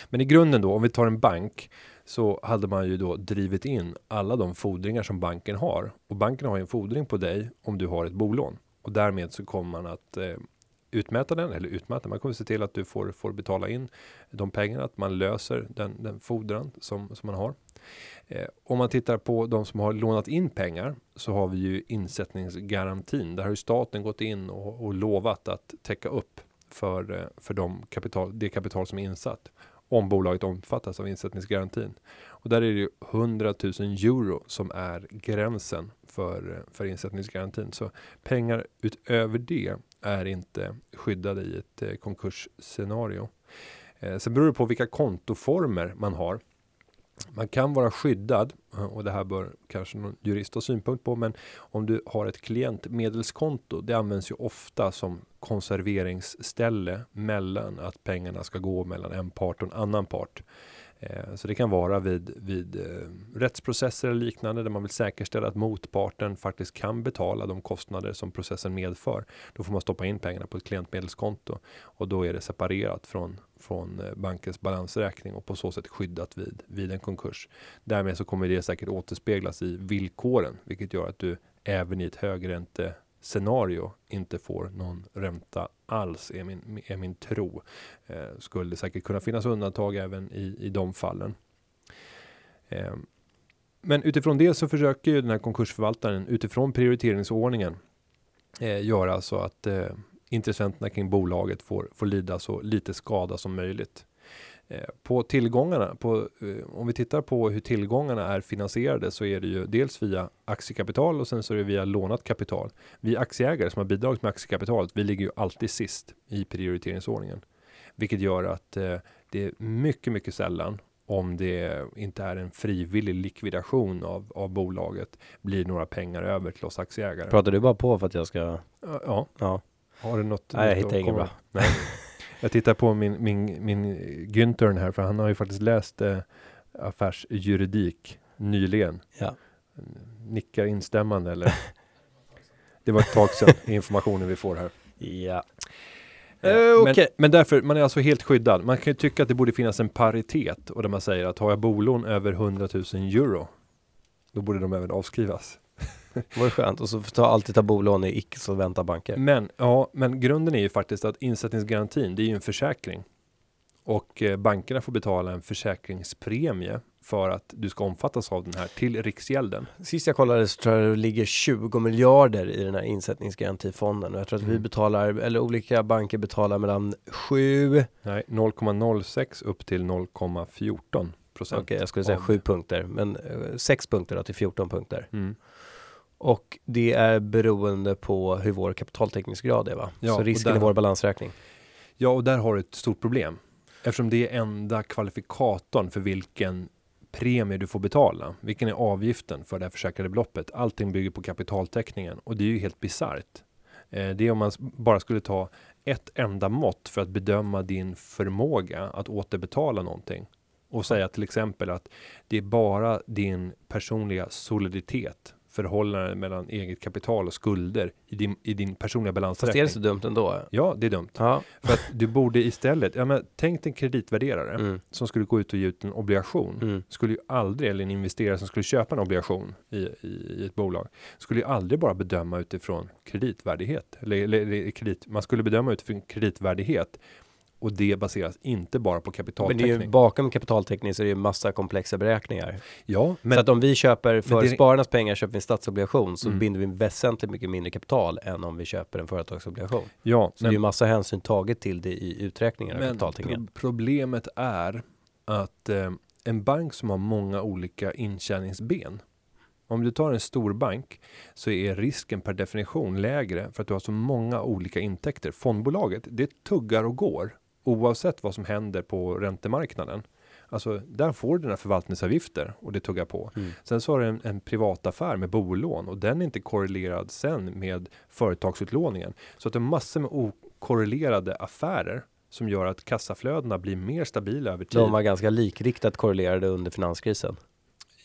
Men i grunden då, om vi tar en bank, så hade man ju då drivit in alla de fordringar som banken har. Och banken har ju en fordring på dig om du har ett bolån. Och därmed så kommer man att eh, utmäta den, eller utmäta, man kommer se till att du får, får betala in de pengarna, att man löser den, den fordran som, som man har. Eh, om man tittar på de som har lånat in pengar så har vi ju insättningsgarantin. Där har ju staten gått in och, och lovat att täcka upp för, eh, för de kapital, det kapital som är insatt om bolaget omfattas av insättningsgarantin. Och där är det ju 100 000 euro som är gränsen för, eh, för insättningsgarantin. Så pengar utöver det är inte skyddade i ett eh, konkursscenario. Eh, sen beror det på vilka kontoformer man har. Man kan vara skyddad eh, och det här bör kanske någon jurist ha synpunkt på. Men om du har ett klientmedelskonto, det används ju ofta som konserveringsställe mellan att pengarna ska gå mellan en part och en annan part. Eh, så det kan vara vid, vid eh, rättsprocesser eller liknande där man vill säkerställa att motparten faktiskt kan betala de kostnader som processen medför. Då får man stoppa in pengarna på ett klientmedelskonto och då är det separerat från, från eh, bankens balansräkning och på så sätt skyddat vid, vid en konkurs. Därmed så kommer det säkert återspeglas i villkoren, vilket gör att du även i ett högränte scenario inte får någon ränta alls är min, är min tro. Eh, skulle säkert kunna finnas undantag även i, i de fallen. Eh, men utifrån det så försöker ju den här konkursförvaltaren utifrån prioriteringsordningen eh, göra så att eh, intressenterna kring bolaget får, får lida så lite skada som möjligt. Eh, på tillgångarna, på, eh, om vi tittar på hur tillgångarna är finansierade så är det ju dels via aktiekapital och sen så är det via lånat kapital. Vi aktieägare som har bidragit med aktiekapitalet, vi ligger ju alltid sist i prioriteringsordningen, vilket gör att eh, det är mycket, mycket sällan om det inte är en frivillig likvidation av, av bolaget blir några pengar över till oss aktieägare. Pratar du bara på för att jag ska? Ja, Ja. har du något? Nej, jag hittar inget bra. Jag tittar på min, min, min Günther här, för han har ju faktiskt läst eh, affärsjuridik nyligen. Ja. Nickar instämmande eller? Det var ett tag sedan informationen vi får här. Ja. Eh, Eh, men, men därför, man är alltså helt skyddad. Man kan ju tycka att det borde finnas en paritet och där man säger att har jag bolån över 100 000 euro, då borde de även avskrivas. Det var skönt. Och så ta, alltid ta bolån i icke-solventa banker. Men, ja, men grunden är ju faktiskt att insättningsgarantin, det är ju en försäkring. Och eh, bankerna får betala en försäkringspremie för att du ska omfattas av den här till Riksgälden. Sist jag kollade så tror jag det ligger 20 miljarder i den här insättningsgarantifonden och jag tror att vi Mm. betalar, eller olika banker betalar mellan 7, Nej, 0,06 upp till 0,14 procent. okej jag skulle säga av- 7 punkter, men 6 punkter då till 14 punkter. Mm. Och det är beroende på hur vår kapitaltäckningsgrad är va? Ja, så risken där- i vår balansräkning. Ja, och där har du ett stort problem. Eftersom det är enda kvalifikatorn för vilken premie du får betala. Vilken är avgiften för det här försäkrade beloppet? Allting bygger på kapitaltäckningen och det är ju helt bisarrt. Eh, det är om man bara skulle ta ett enda mått för att bedöma din förmåga att återbetala någonting. Och säga till exempel att det är bara din personliga soliditet, förhållande mellan eget kapital och skulder i din, i din personliga Fast är balansräkning. det så dumt ändå? Ja, det är dumt. Ja. För att du borde istället, ja men tänk en kreditvärderare Mm. som skulle gå ut och ge ut en obligation. Mm. Skulle ju aldrig, eller en investerare som skulle köpa en obligation i, i, i ett bolag, skulle ju aldrig bara bedöma utifrån kreditvärdighet. Eller, eller, eller kredit, man skulle bedöma utifrån kreditvärdighet. Och det baseras inte bara på Men det är kapitaltäckning. ju bakom kapitaltäckning så är det ju massa komplexa beräkningar. ja, så men att om vi köper för det- spararnas pengar köper vi en statsobligation så Mm. binder vi väsentligt mycket mindre kapital än om vi köper en företagsobligation. ja, Så det är ju men, massa hänsyn taget till det i uträkningen av men kapitaltäckningen. pro- problemet är att eh, en bank som har många olika intjäningsben Om du tar en stor bank så är risken per definition lägre för att du har så många olika intäkter. Fondbolaget, det tuggar och går oavsett vad som händer på räntemarknaden. Alltså där får du dina förvaltningsavgifter och det tuggar på. Mm. Sen så har du en, en privat affär med bolån och den är inte korrelerad sen med företagsutlåningen. Så att det är massor med okorrelerade affärer som gör att kassaflödena blir mer stabila över tid. De var ganska likriktat korrelerade under finanskrisen.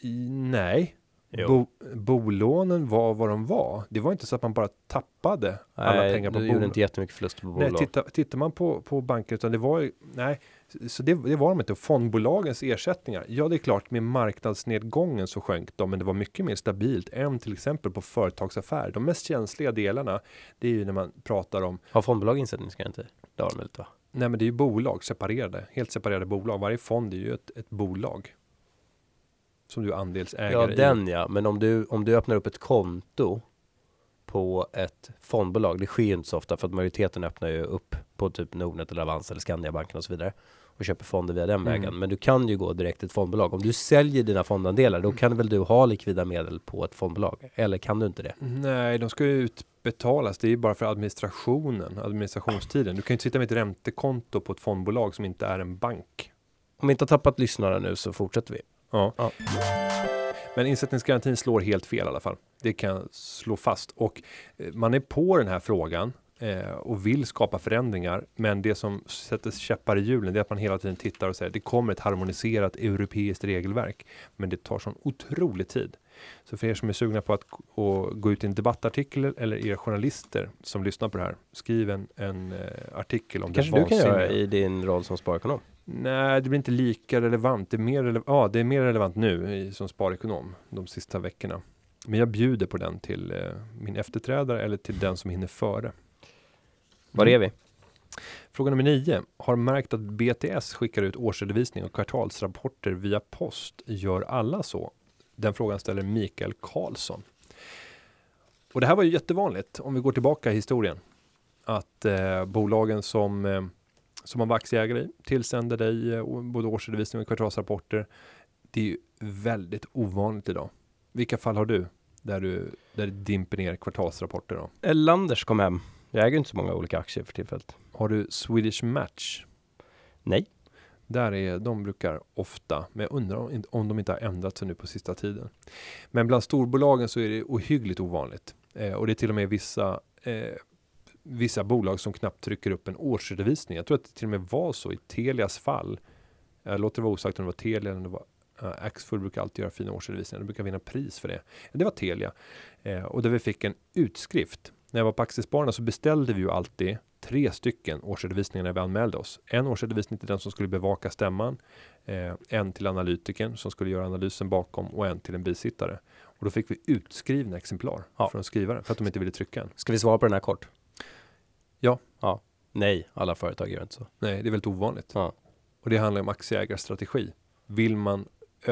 I, nej. Bo, bolånen var vad de var. Det var inte så att man bara tappade alla Nej, pengar på du gjorde bolån. inte jättemycket förlust på Nej, bolag. titta, tittar man på, på banker, utan det var ju, nej, så det, det var de inte. Fondbolagens ersättningar, ja det är klart med marknadsnedgången så sjönk de, men det var mycket mer stabilt än till exempel på företagsaffär. De mest känsliga delarna, det är ju när man pratar om, Har fondbolag insättningsgaranti? Det har de väl inte va? nej men det är ju bolag, separerade, helt separerade bolag. Varje fond är ju ett, ett bolag. Som du är andelsägare Ja, i. den ja. Men om du, om du öppnar upp ett konto på ett fondbolag, det sker ju inte så ofta för att majoriteten öppnar ju upp på typ Nordnet eller Avanza eller Skandiabanken och så vidare och köper fonder via den Mm. vägen. Men du kan ju gå direkt till ett fondbolag. Om du säljer dina fondandelar, då kan väl du ha likvida medel på ett fondbolag? Eller kan du inte det? Nej, de ska ju utbetalas. Det är ju bara för administrationen, administrationstiden. Du kan ju inte sitta med ett räntekonto på ett fondbolag som inte är en bank. Om vi inte har tappat lyssnare nu så fortsätter vi. Ja. Ja. Men insättningsgarantin slår helt fel i alla fall. Det kan jag slå fast. Och eh, man är på den här frågan eh, och vill skapa förändringar. Men det som sätter käppar i hjulen det är att man hela tiden tittar och säger det kommer ett harmoniserat europeiskt regelverk. Men det tar sån otrolig tid. Så för er som är sugna på att gå ut i en debattartikel eller er journalister som lyssnar på det här. Skriv en, en eh, artikel om Kanske det du kan göra i din roll som sparekonom? Nej, det blir inte lika relevant. Det är mer, rele- ja, det är mer relevant nu i, som sparekonom de sista veckorna. Men jag bjuder på den till eh, min efterträdare eller till den som hinner före. Var är vi? Fråga nummer nio. Har märkt att BTS skickar ut årsredovisning och kvartalsrapporter via post. Gör alla så? Den frågan ställer Mikael Karlsson. Och det här var ju jättevanligt om vi går tillbaka i historien. Att eh, bolagen som eh, som man var aktieägare i tillsänder dig eh, både årsredovisning och kvartalsrapporter. Det är ju väldigt ovanligt idag. Vilka fall har du där du där det dimper ner kvartalsrapporter då? Landers kom hem. Jag äger inte så många olika aktier för tillfället. Har du Swedish Match? Nej. Där är, de brukar ofta, men jag undrar om, om de inte har ändrat sig nu på sista tiden. Men bland storbolagen så är det ohyggligt ovanligt. Eh, och det är till och med vissa, eh, vissa bolag som knappt trycker upp en årsredovisning. Jag tror att det till och med var så i Telias fall. Jag låter det vara osagt om det var Telia eller det var Uh, Axfood brukar alltid göra fina årsredovisningar. De brukar vinna pris för det. Det var Telia. Eh, och där vi fick en utskrift. När jag var på Aktiespararna så beställde vi ju alltid tre stycken årsredovisningar när vi anmälde oss. En årsredovisning till den som skulle bevaka stämman, eh, en till analytikern som skulle göra analysen bakom och en till en bisittare. Och då fick vi utskrivna exemplar Ja. från skrivaren för att de inte ville trycka en. Ska vi svara på den här kort? Ja. Ja. Nej, alla företag gör inte så. Nej, det är väldigt ovanligt. Ja. Och det handlar om aktieägarstrategi. Vill man,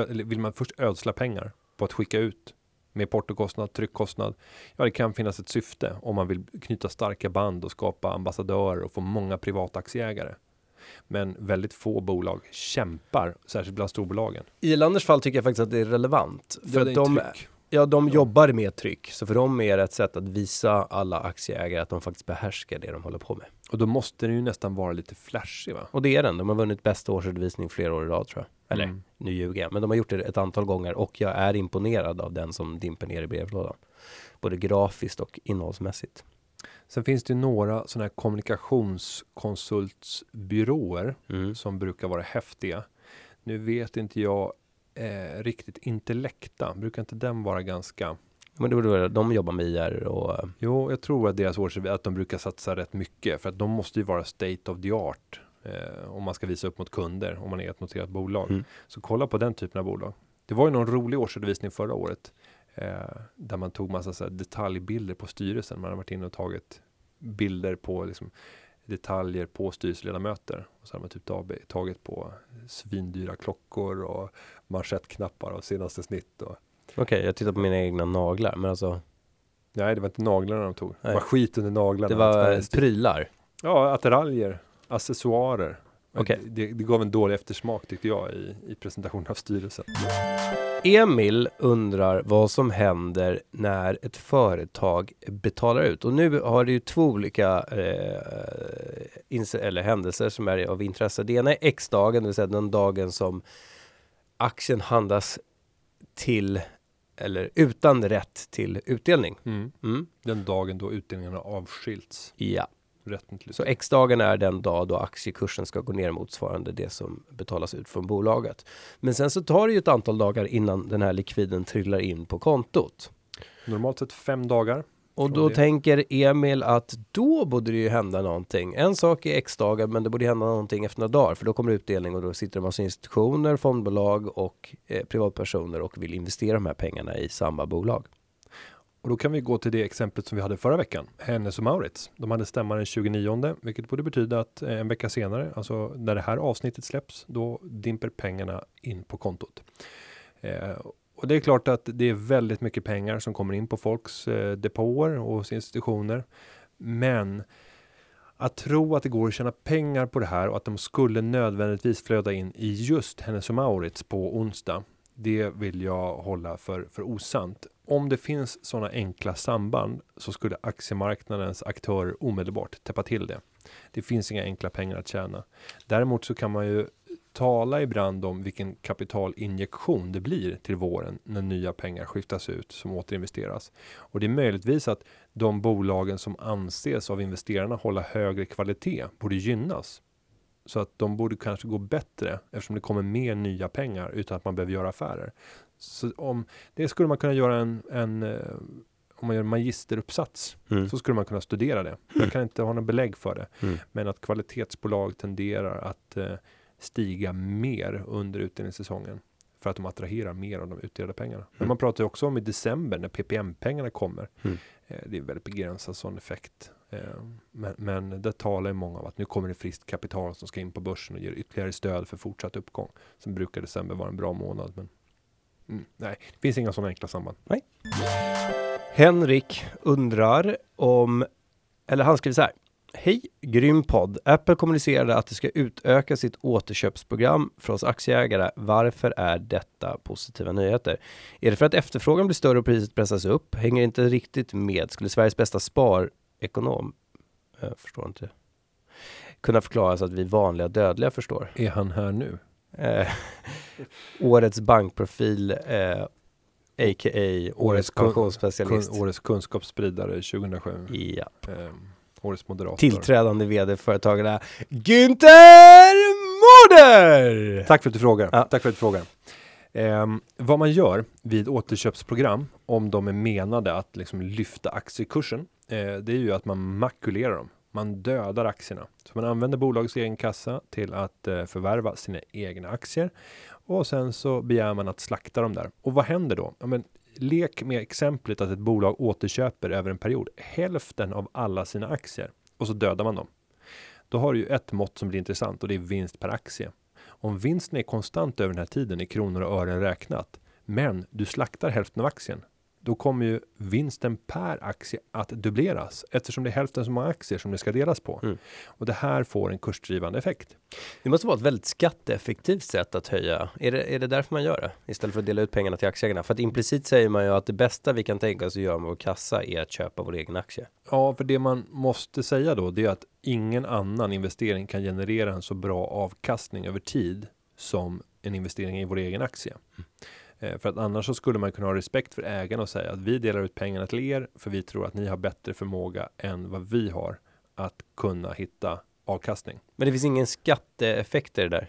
vill man först ödsla pengar på att skicka ut med portokostnad, tryckkostnad. Ja, det kan finnas ett syfte om man vill knyta starka band och skapa ambassadörer och få många privata aktieägare. Men väldigt få bolag kämpar, särskilt bland storbolagen. I Landers fall tycker jag faktiskt att det är relevant. Det För är att de, tryck. Ja, de jobbar med tryck. Så för dem är det ett sätt att visa alla aktieägare att de faktiskt behärskar det de håller på med. Och då måste den ju nästan vara lite flashig va? Och det är den. De har vunnit bästa årsredovisning flera år i rad tror jag. Eller Mm. nu ljuger jag. Men de har gjort det ett antal gånger och jag är imponerad av den som dimper ner i brevlådan. Både grafiskt och innehållsmässigt. Sen finns det ju några sådana här kommunikationskonsultsbyråer Mm. som brukar vara häftiga. Nu vet inte jag eh, riktigt Intellecta, brukar inte den vara ganska Men det borde, de jobbar med IR och Jo, jag tror att deras årsredovisning, att de brukar satsa rätt mycket för att de måste ju vara state of the art eh, om man ska visa upp mot kunder om man är ett noterat bolag. Mm. Så kolla på den typen av bolag. Det var ju någon rolig årsredovisning förra året eh, där man tog massa så detaljbilder på styrelsen. Man har varit inne och tagit bilder på liksom, detaljer på styrelseledamöter. Och så har man typ tag- tagit på svindyra klockor och manschettknappar och senaste snitt. Och, Okej, jag tittar på mina egna naglar. Men alltså, nej, det var inte naglarna de tog. Det var skit under naglarna. det var Tvärst- prylar. Ja, attiraljer, accessoarer. Okej. Det, det gav en dålig eftersmak tyckte jag i, i presentationen av styrelsen. Emil undrar vad som händer när ett företag betalar ut. Och nu har det ju två olika eh, eller händelser som är av intresse. Det ena är X-dagen, det vill säga den dagen som aktien handlas till eller utan rätt till utdelning. Mm. Mm. Den dagen då utdelningarna avskilts. Ja, Rätten till så X-dagen är den dag då aktiekursen ska gå ner motsvarande det som betalas ut från bolaget. Men sen så tar det ju ett antal dagar innan den här likviden trillar in på kontot. Normalt sett fem dagar. Och då det. tänker Emil att då borde det ju hända någonting. En sak är X-dagar, men det borde hända någonting efter några dagar, för då kommer utdelning och då sitter en massa institutioner, fondbolag och eh, privatpersoner och vill investera de här pengarna i samma bolag. Och då kan vi gå till det exemplet som vi hade förra veckan. Hennes och Maurits. De hade stämma den 29, vilket borde betyda att eh, en vecka senare, alltså när det här avsnittet släpps, då dimper pengarna in på kontot. Eh, och det är klart att det är väldigt mycket pengar som kommer in på folks eh, depåer och institutioner. Men att tro att det går att tjäna pengar på det här och att de skulle nödvändigtvis flöda in i just Hennes och Maurits på onsdag. Det vill jag hålla för, för osant. Om det finns sådana enkla samband så skulle aktiemarknadens aktörer omedelbart täppa till det. Det finns inga enkla pengar att tjäna. Däremot så kan man ju tala ibland om vilken kapitalinjektion det blir till våren när nya pengar skiftas ut som återinvesteras. Och det är möjligtvis att de bolagen som anses av investerarna hålla högre kvalitet borde gynnas. Så att de borde kanske gå bättre eftersom det kommer mer nya pengar utan att man behöver göra affärer. Så om det skulle man kunna göra en, en eh, om man gör en magisteruppsats Mm. så skulle man kunna studera det. Jag kan inte ha något belägg för det. Mm. Men att kvalitetsbolag tenderar att eh, stiga mer under utdelningssäsongen för att de attraherar mer av de utdelade pengarna. Men Mm. man pratar ju också om i december när PPM-pengarna kommer. Mm. Eh, det är väldigt begränsad sån effekt. Eh, men, men det talar ju många om att nu kommer det friskt kapital som ska in på börsen och ger ytterligare stöd för fortsatt uppgång. Sen brukar december vara en bra månad. Men mm, nej, det finns inga sådana enkla samband. Henrik undrar om, eller han skriver så här. Hej, grym podd. Apple kommunicerade att det ska utöka sitt återköpsprogram för oss aktieägare. Varför är detta positiva nyheter? Är det för att efterfrågan blir större och priset pressas upp? Hänger inte riktigt med. Skulle Sveriges bästa sparekonom, jag förstår inte, kunna förklara så att vi vanliga dödliga förstår? Är han här nu? Eh, årets bankprofil, eh, a.k.a. årets pensionsspecialist. Kun, årets kunskapsspridare 2007. Ja. Eh, årets moderator. Tillträdande vd företagare Günther Mårder! Tack för att du frågar. Ja. Tack för att du frågar. Ehm, vad man gör vid återköpsprogram, om de är menade att liksom lyfta aktiekursen, eh, det är ju att man makulerar dem. Man dödar aktierna. Så man använder bolagets egen kassa till att eh, förvärva sina egna aktier. Och sen så begär man att slakta dem där. Och vad händer då? Ja, men, lek med exemplet att ett bolag återköper över en period hälften av alla sina aktier. Och så dödar man dem. Då har du ju ett mått som blir intressant och det är vinst per aktie. Om vinsten är konstant över den här tiden i kronor och ören räknat, men du slaktar hälften av aktien, då kommer ju vinsten per aktie att dubbleras eftersom det är hälften så många aktier som det ska delas på. Mm. Och det här får en kursdrivande effekt. Det måste vara ett väldigt skatteeffektivt sätt att höja. Är det, är det därför man gör det? Istället för att dela ut pengarna till aktieägarna? För att implicit säger man ju att det bästa vi kan tänka oss att göra med vår kassa är att köpa vår egen aktie. Ja, för det man måste säga då, det är att ingen annan investering kan generera en så bra avkastning över tid som en investering i vår egen aktie. Eh, För att annars så skulle man kunna ha respekt för ägarna och säga att vi delar ut pengarna till er för vi tror att ni har bättre förmåga än vad vi har att kunna hitta avkastning. Men det finns ingen skatteeffekt i det där.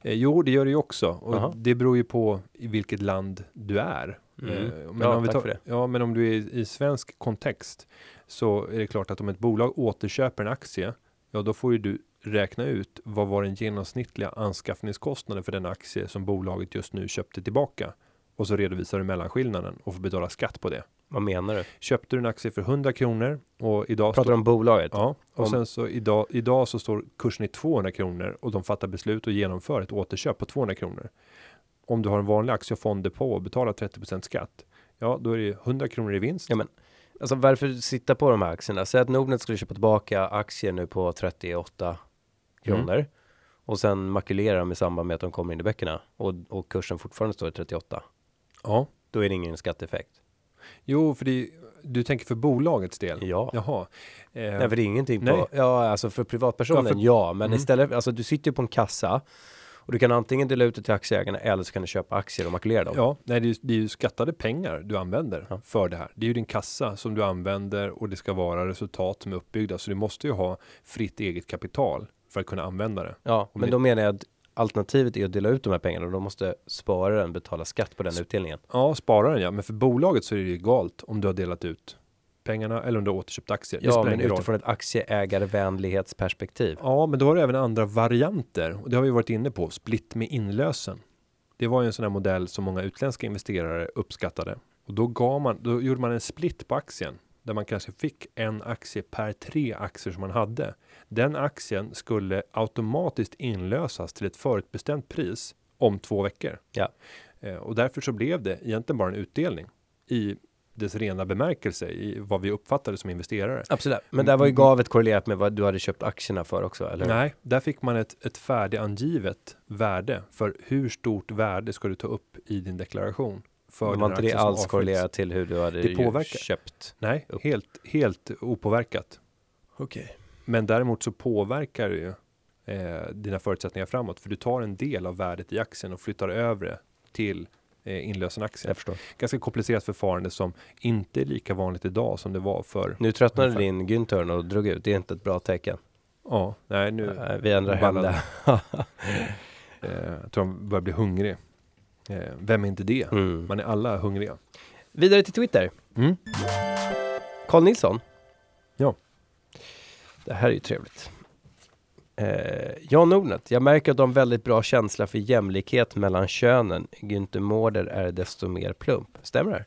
Eh, jo, det gör det ju också och Jaha. det beror ju på i vilket land du är. Mm. Eh, Men Ja, om vi tar. Ja, men om du är i, i svensk kontext så är det klart att om ett bolag återköper en aktie, ja, då får ju du räkna ut vad var den genomsnittliga anskaffningskostnaden för den aktie som bolaget just nu köpte tillbaka och så redovisar du mellanskillnaden och får betala skatt på det. Vad menar du? Köpte du en aktie för 100 kronor och idag Pratar du om bolaget? Ja, och Om- sen så idag, idag så står kursen i 200 kronor och de fattar beslut och genomför ett återköp på 200 kronor. Om du har en vanlig aktie och fonddepå och betalar 30 skatt, ja, då är det 100 kronor i vinst. Ja, men alltså varför sitta på de här aktierna? Säg att Nordnet skulle köpa tillbaka aktier nu på 38 kronor och sen makulera dem i samband med att de kommer in i böckerna och, och kursen fortfarande står i 38. Ja, Då är det ingen skatteeffekt. jo, för det, du tänker för bolagets del. Ja. Jaha. Eh, Nej, för det är ingenting nej. på, ja alltså för privatpersonen, Ja, ja, för- men Mm. istället, alltså du sitter på en kassa och du kan antingen dela ut det till aktieägarna eller så kan du köpa aktier och makulera dem. Ja, nej, det är, ju- det är ju skattade pengar du använder Ja. för det här. Det är ju din kassa som du använder och det ska vara resultat som är uppbyggda. Så du måste ju ha fritt eget kapital för att kunna använda det. Ja, Om men det- då menar jag att alternativet är att dela ut de här pengarna och då måste spararen betala skatt på den utdelningen. Ja, spararen ja, men för bolaget så är det ju egalt om du har delat ut pengarna eller om du har återköpt aktier. Ja, men ingen roll. utifrån ett aktieägarvänlighetsperspektiv. Ja, men då har du även andra varianter och det har vi varit inne på. Split med inlösen. Det var ju en sån här modell som många utländska investerare uppskattade och då gav man, då gjorde man en split på aktien där man kanske fick en aktie per tre aktier som man hade. Den aktien skulle automatiskt inlösas till ett förutbestämt pris om två veckor. Ja. Eh, och därför så blev det egentligen bara en utdelning i dess rena bemärkelse i vad vi uppfattade som investerare. Absolut. Men där var ju gavet korrelerat med vad du hade köpt aktierna för också, eller? Nej, där fick man ett, ett färdigangivet värde för hur stort värde ska du ta upp i din deklaration. För Det den var inte det alls korrelerat till hur du hade Det påverkar. köpt? Nej, upp? helt, helt opåverkat. Okej. Men däremot så påverkar det ju eh, dina förutsättningar framåt. För du tar en del av värdet i aktien och flyttar över det till eh, inlösenaktien. Jag förstår. Ganska komplicerat förfarande som inte är lika vanligt idag som det var för. Nu tröttnade Ungefär. din Günther och drog ut. Det är inte ett bra tecken. Ja, nej nu. Eh, Vi ändrar hem Eh, jag tror han börjar bli hungrig. Eh, vem är inte det? mm. Man är alla hungriga. Vidare till Twitter. Mm. Carl Nilsson. Ja. Det här är ju trevligt. Eh, Jan Nordnet. Jag märker att de har väldigt bra känsla för jämlikhet mellan könen. Günther Mårder är desto mer plump. Stämmer det?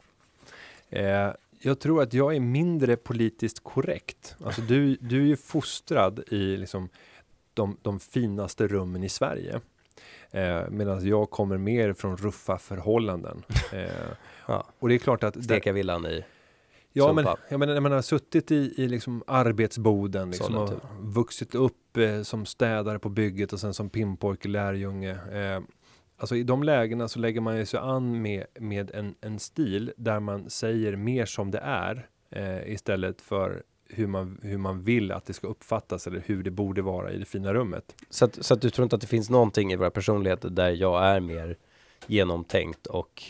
Eh, jag tror att jag är mindre politiskt korrekt. Alltså du, du är ju fostrad i liksom de, de finaste rummen i Sverige. Eh, Medan jag kommer mer från ruffa förhållanden. Eh, Ja. och det är klart att... Steka villan i. Ja, men jag menar, när man har suttit i, i liksom arbetsboden liksom, och Sollentuna. vuxit upp eh, som städare på bygget och sen som pimpojke, lärjunge. Eh, alltså i de lägena så lägger man ju sig an med, med en, en stil där man säger mer som det är eh, istället för hur man, hur man vill att det ska uppfattas eller hur det borde vara i det fina rummet. Så att, så att du tror inte att det finns någonting i våra personligheter där jag är mer genomtänkt och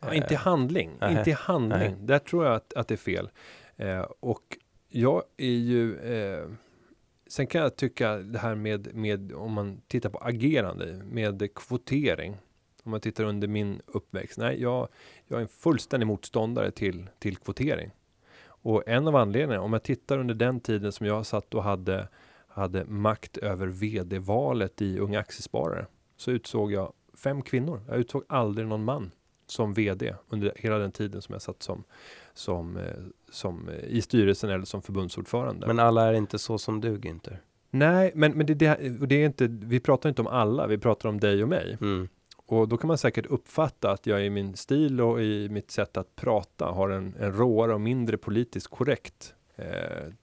Ja, inte i eh, handling, nej, inte i handling. nej. Där tror jag att, att det är fel. Eh, och jag är ju, eh, sen kan jag tycka det här med, med, om man tittar på agerande, med kvotering. Om man tittar under min uppväxt. Nej, jag, jag är en fullständig motståndare till, till kvotering. Och en av anledningarna, om jag tittar under den tiden som jag satt och hade, hade makt över vd-valet i Unga Aktiesparare, så utsåg jag fem kvinnor. Jag utsåg aldrig någon man som vd under hela den tiden som jag satt som, som, eh, som eh, i styrelsen eller som förbundsordförande. Men alla är inte så som du Günther. Nej, men, men det, det, det är inte, vi pratar inte om alla, vi pratar om dig och mig. Mm. Och då kan man säkert uppfatta att jag i min stil och i mitt sätt att prata har en, en råare och mindre politiskt korrekt eh,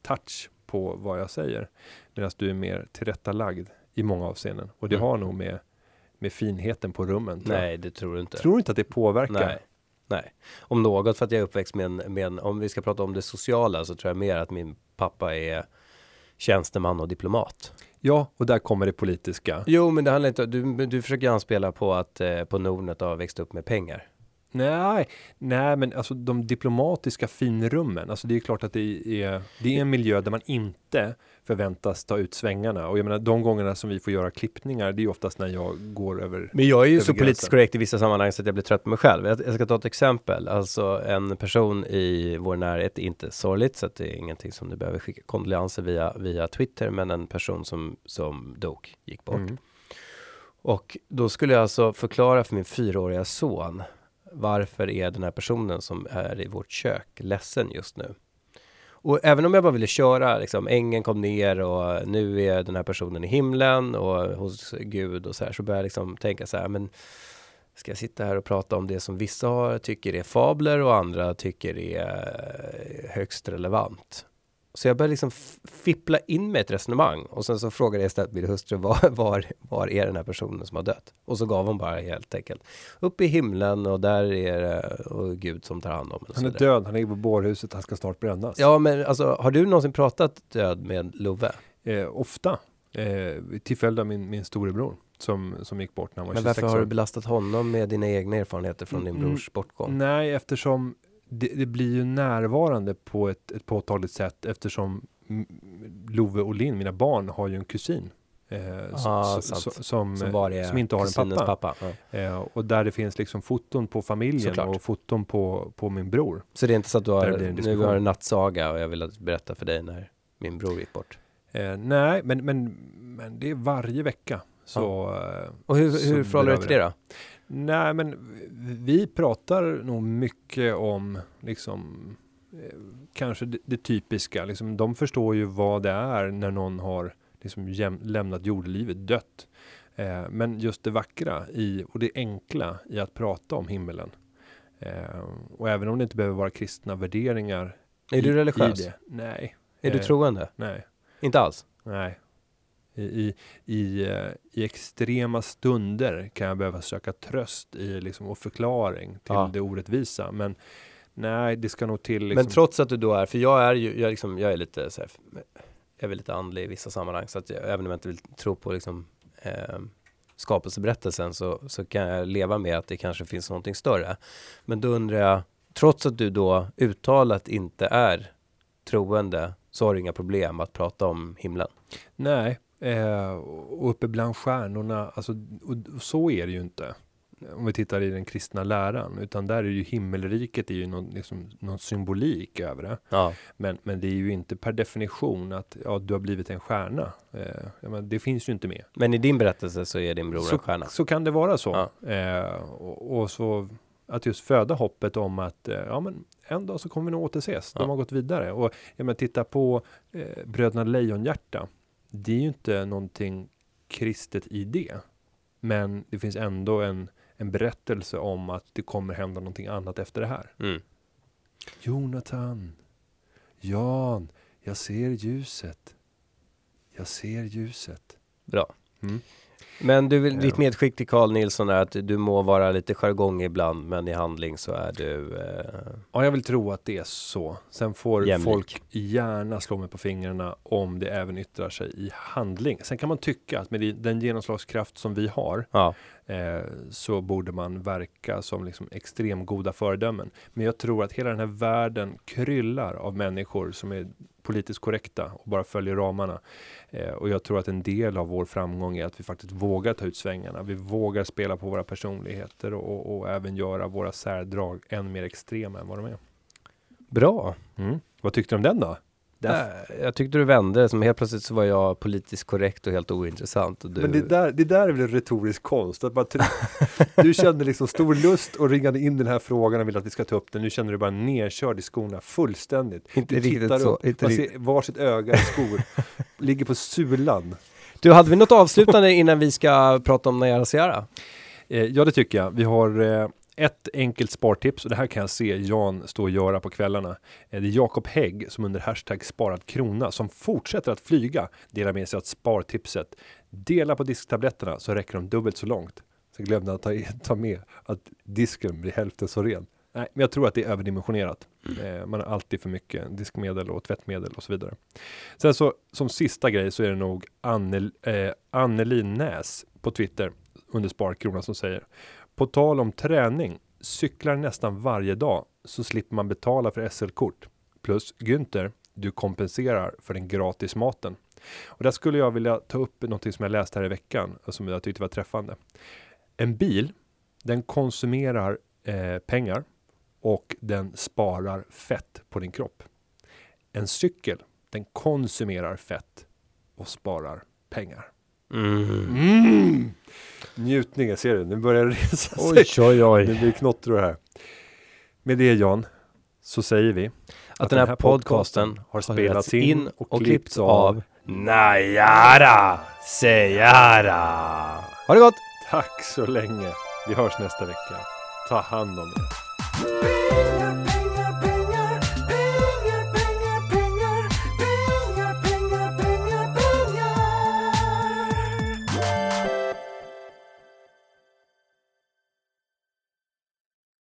touch på vad jag säger. Medan du är mer tillrättalagd i många avseenden. Och det Mm. har nog med, med finheten på rummen. Nej, det tror du inte. Tror du inte att det påverkar? Nej. Nej, om något för att jag är uppväxt med en, med en, om vi ska prata om det sociala så tror jag mer att min pappa är tjänsteman och diplomat. Ja, och där kommer det politiska. Jo, men det handlar inte, du, du försöker anspela på att eh, på Nordnet har växt upp med pengar. Nej, nej, men alltså de diplomatiska finrummen, alltså det är klart att det är, det är en miljö där man inte förväntas ta ut svängarna. Och jag menar, de gångerna som vi får göra klippningar, det är ju oftast när jag går över. Men jag är ju så politiskt gränsen. korrekt i vissa sammanhang så att jag blir trött på mig själv. Jag, jag ska ta ett exempel. Alltså en person i vår närhet, inte sorgligt så att det är ingenting som du behöver skicka kondolenser via, via Twitter, men en person som, som dog, gick bort. Mm. Och då skulle jag alltså förklara för min fyraåriga son varför är den här personen som är i vårt kök ledsen just nu? Och även om jag bara ville köra, liksom, ängeln kom ner och nu är den här personen i himlen och hos Gud och så här, så började jag liksom tänka så här, men ska jag sitta här och prata om det som vissa har, tycker är fabler och andra tycker är eh, högst relevant? Så jag började liksom fippla in med ett resonemang och sen så frågade jag istället min hustru var, var, var är den här personen som har dött? Och så gav hon bara helt enkelt upp i himlen och där är det och Gud som tar hand om Han är död, han ligger på bårhuset, han ska snart brännas. Ja, men alltså har du någonsin pratat död med Love? Eh, ofta, eh, till följd av min, min storebror som, som gick bort när han var Men 26 varför har du år. belastat honom med dina egna erfarenheter från din Mm, brors bortgång? Nej, eftersom det, det blir ju närvarande på ett, ett påtagligt sätt eftersom Love och Linn, mina barn, har ju en kusin. Eh, Ah, som, Som eh, är som inte har en kusinens pappa. Ja. Eh, och där det finns liksom foton på familjen Såklart. och foton på, på min bror. Så det är inte så att du har, nu har en nattsaga och jag vill att berätta för dig när min bror gick bort. Eh, nej, men, men, men det är varje vecka. Så, eh, Och hur, hur förhåller du dig till det då? Nej, men vi pratar nog mycket om liksom eh, kanske det, det typiska. Liksom, de förstår ju vad det är när någon har liksom jäm, lämnat jordelivet, dött. Eh, men just det vackra i, och det enkla i att prata om himmelen. Eh, och även om det inte behöver vara kristna värderingar. Är i, du religiös? Nej. Är du Eh, troende? Nej. Inte alls? Nej. I, i, i, eh, I extrema stunder kan jag behöva söka tröst i liksom, och förklaring till Ja. det orättvisa. Men nej, det ska nog till. Liksom, Men trots att du då är, för jag är ju, jag, liksom, jag är lite så här, jag är väl lite andlig i vissa sammanhang, så att jag, även om jag inte vill tro på liksom, eh, skapelseberättelsen så, så kan jag leva med att det kanske finns någonting större. Men då undrar jag, trots att du då uttalat inte är troende, så har du inga problem att prata om himlen. nej, eh, och uppe bland stjärnorna, alltså, och, och så är det ju inte. Om vi tittar i den kristna läran, utan där är ju himmelriket är ju någon, liksom, någon symbolik över det. Ja, Men, men det är ju inte per definition att ja, du har blivit en stjärna. Eh, menar, det finns ju inte med. men i din berättelse så är din bror så, en stjärna. så kan det vara så. Ja. Eh, och, och så att just föda hoppet om att eh, ja, men en dag så kommer vi nog återses. De Ja. har gått vidare. Och jag menar, titta på eh, Bröderna Lejonhjärta. Det är ju inte någonting kristet i det. Men det finns ändå en, en berättelse om att det kommer hända någonting annat efter det här. Mm. Jonathan, Jan, jag ser ljuset. Jag ser ljuset. Bra. Mm. Men du, vill- ditt medskick till Carl Nilsson är att du må vara lite jargong ibland, men i handling så är du... Eh, Ja, jag vill tro att det är så. Sen får Jämlik. folk gärna slå mig på fingrarna om det även yttrar sig i handling. Sen kan man tycka att med den genomslagskraft som vi har ja, eh, så borde man verka som liksom extrem goda föredömen. Men jag tror att hela den här världen kryllar av människor som är politiskt korrekta och bara följer ramarna. Eh, och jag tror att en del av vår framgång är att vi faktiskt vågar ta ut svängarna. Vi vågar spela på våra personligheter och, och, och även göra våra särdrag än mer extrema än vad de är. bra. Mm. Vad tyckte du om den då? Där- jag tyckte du vände, som helt plötsligt så var jag politiskt korrekt och helt ointressant. Och du... Men det där, det där är väl en retorisk konst? Att bara tr- du kände liksom stor lust och ringade in den här frågan och ville att vi ska ta upp den. Nu känner du bara nerkörd i skorna fullständigt. Inte du riktigt så, upp, inte man riktigt. ser varsitt öga i skor, ligger på sulan. Du, hade vi något avslutande innan vi ska prata om Nayara Ciara? Eh, ja, det tycker jag. Vi har eh, ett enkelt spartips och det här kan jag se Jan stå och göra på kvällarna. Eh, det är Jakob Hägg som under hashtag sparad krona som fortsätter att flyga delar med sig av spartipset. Dela på disktabletterna så räcker de dubbelt så långt. Så glömde han ta, ta med att disken blir hälften så ren. Nej, men jag tror att det är överdimensionerat. Eh, man har alltid för mycket diskmedel och tvättmedel och så vidare. Sen så som sista grej så är det nog Annel, eh, Anneli Näs på Twitter under Sparkrona som säger på tal om träning, cyklar nästan varje dag så slipper man betala för SL-kort. Plus Günther, du kompenserar för den gratis maten. Och där skulle jag vilja ta upp något som jag läste här i veckan och som jag tyckte var träffande. En bil, den konsumerar eh, pengar och den sparar fett på din kropp. En cykel, den konsumerar fett och sparar pengar. Mm. Njutningen, ser du? Nu börjar det resa sig. oj, oj. Nu blir knottror här. Med det Jan, så säger vi Att den här podcasten har spelats in och, klippts av. Nayara Ciara. Ha det gott! Tack så länge. Vi hörs nästa vecka. Ta hand om er.